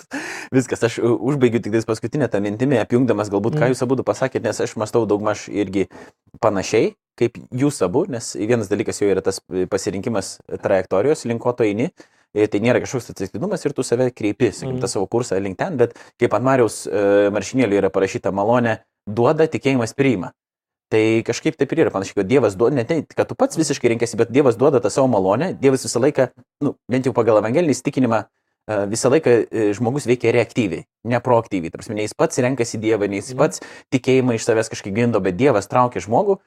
Viskas, aš užbaigiu tik tais paskutinę tą mintimį, apjungdamas galbūt, ką Mm. jūs abu pasakėte, nes aš mastau daugmaž irgi panašiai, kaip jūs abu, nes vienas dalykas jau yra tas pasirinkimas trajektorijos, link ko tu eini. Tai nėra kažkoks atsitiktinumas ir tu save kreipi, sakykim, Mhm. tą savo kursą link ten, bet kaip ant Mariaus e, maršinėlio yra parašyta malonė, duoda, tikėjimas priima. Tai kažkaip taip ir yra panašiai, kad Dievas duoda, ne tai, kad tu pats visiškai renkasi, bet Dievas duoda tą savo malonę, Dievas visą laiką, nu, bent jau pagal evangelinį įstikinimą, e, visą laiką e, žmogus veikia reaktyviai, ne proaktyviai. Tarsi, ne jis pats renkasi Dievą, ne jis Mhm. pats tikėjimą iš savęs kažkaip gindo, bet Dievas traukia žmogų,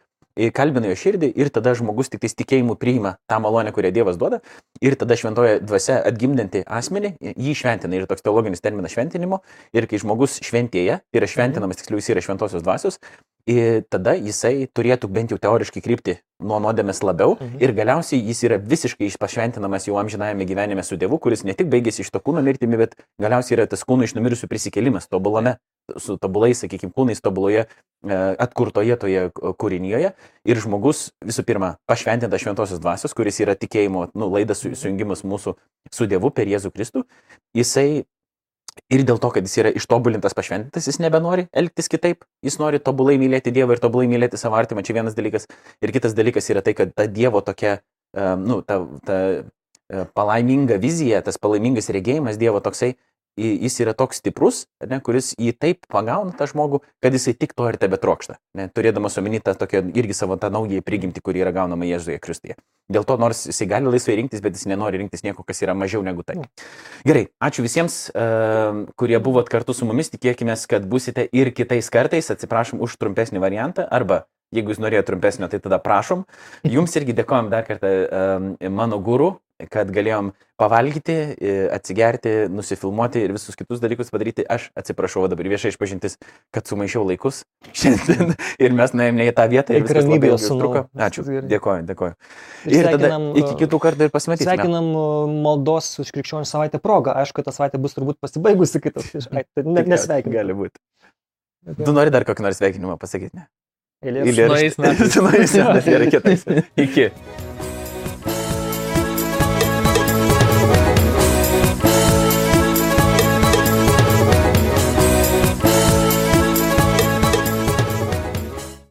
kalbina jo širdį ir tada žmogus tik tais tikėjimu priima tą malonę, kurią Dievas duoda ir tada šventoje dvasia atgimdanti asmenį jį šventina. Ir toks teologinis terminas šventinimo. Ir kai žmogus šventėja, tai yra šventinamas, tiksliau jis yra šventosios dvasios, ir tada jisai turėtų bent jau teoriškai krypti nuo nuodėmės labiau Mhm. ir galiausiai jis yra visiškai pašventinamas jau amžinajame gyvenime su Dievu, kuris ne tik baigėsi iš to kūno mirtimi, bet galiausiai yra tas kūno iš numirusių prisikėlimas, tobulame, su tobulais, sakykime, kūnais tobuloje, e, atkurtoje toje kūrinyje. Ir žmogus visų pirma pašventintas šventosios dvasios, kuris yra tikėjimo nu, laidas su- sujungimas mūsų su Dievu per Jėzų Kristų, jisai ir dėl to, kad jis yra ištobulintas, pašventintas, jis nebenori elgtis kitaip, jis nori tobulai mylėti Dievą ir tobulai mylėti savo artimą, čia vienas dalykas. Ir kitas dalykas yra tai, kad ta Dievo tokia, e, nu, ta, ta e, palaiminga vizija, tas palaimingas regėjimas Dievo toksai, jis yra toks stiprus, ne, kuris jį taip pagauna tą žmogų, kad jisai tik to ir tebe trokšta, ne, turėdamas omeny tą tokią irgi savo tą naują prigimtį, kuri yra gaunama Jėzuje Kristuje. Dėl to nors jisai gali laisvai rinktis, bet jis nenori rinktis nieko, kas yra mažiau negu tai. Gerai, ačiū visiems, uh, kurie buvot kartu su mumis, tikėkime, kad busite ir kitais kartais, atsiprašom už trumpesnį variantą, arba jeigu jūs norėjote trumpesnio, tai tada prašom. Jums irgi dėkojom dar kartą um, mano guru, kad galėjom pavalgyti, e, atsigerti, nusifilmuoti ir visus kitus dalykus padaryti. Aš atsiprašau dabar viešai išpažintis, kad sumaišiau laikus šiandien ir mes nuėjome ne į tą vietą ir viskas labai ilgai užtruko. Ačiū. Dėkoju, dėkoju. Ir Ir tada iki uh, kitų kartų ir pasimatysime. Sveikinam uh, maldos už krikščionių savaitę progą. Aišku, ta savaitė bus turbūt pasibaigusi kitas. Ai, tai ne, nesveikinam. Gali būti. Tu nori dar kokį nors sveikinimą pasakyti, ne? Eilės. Eilė- naujais metais. Su naujais metais. Gerai, kitais. Iki.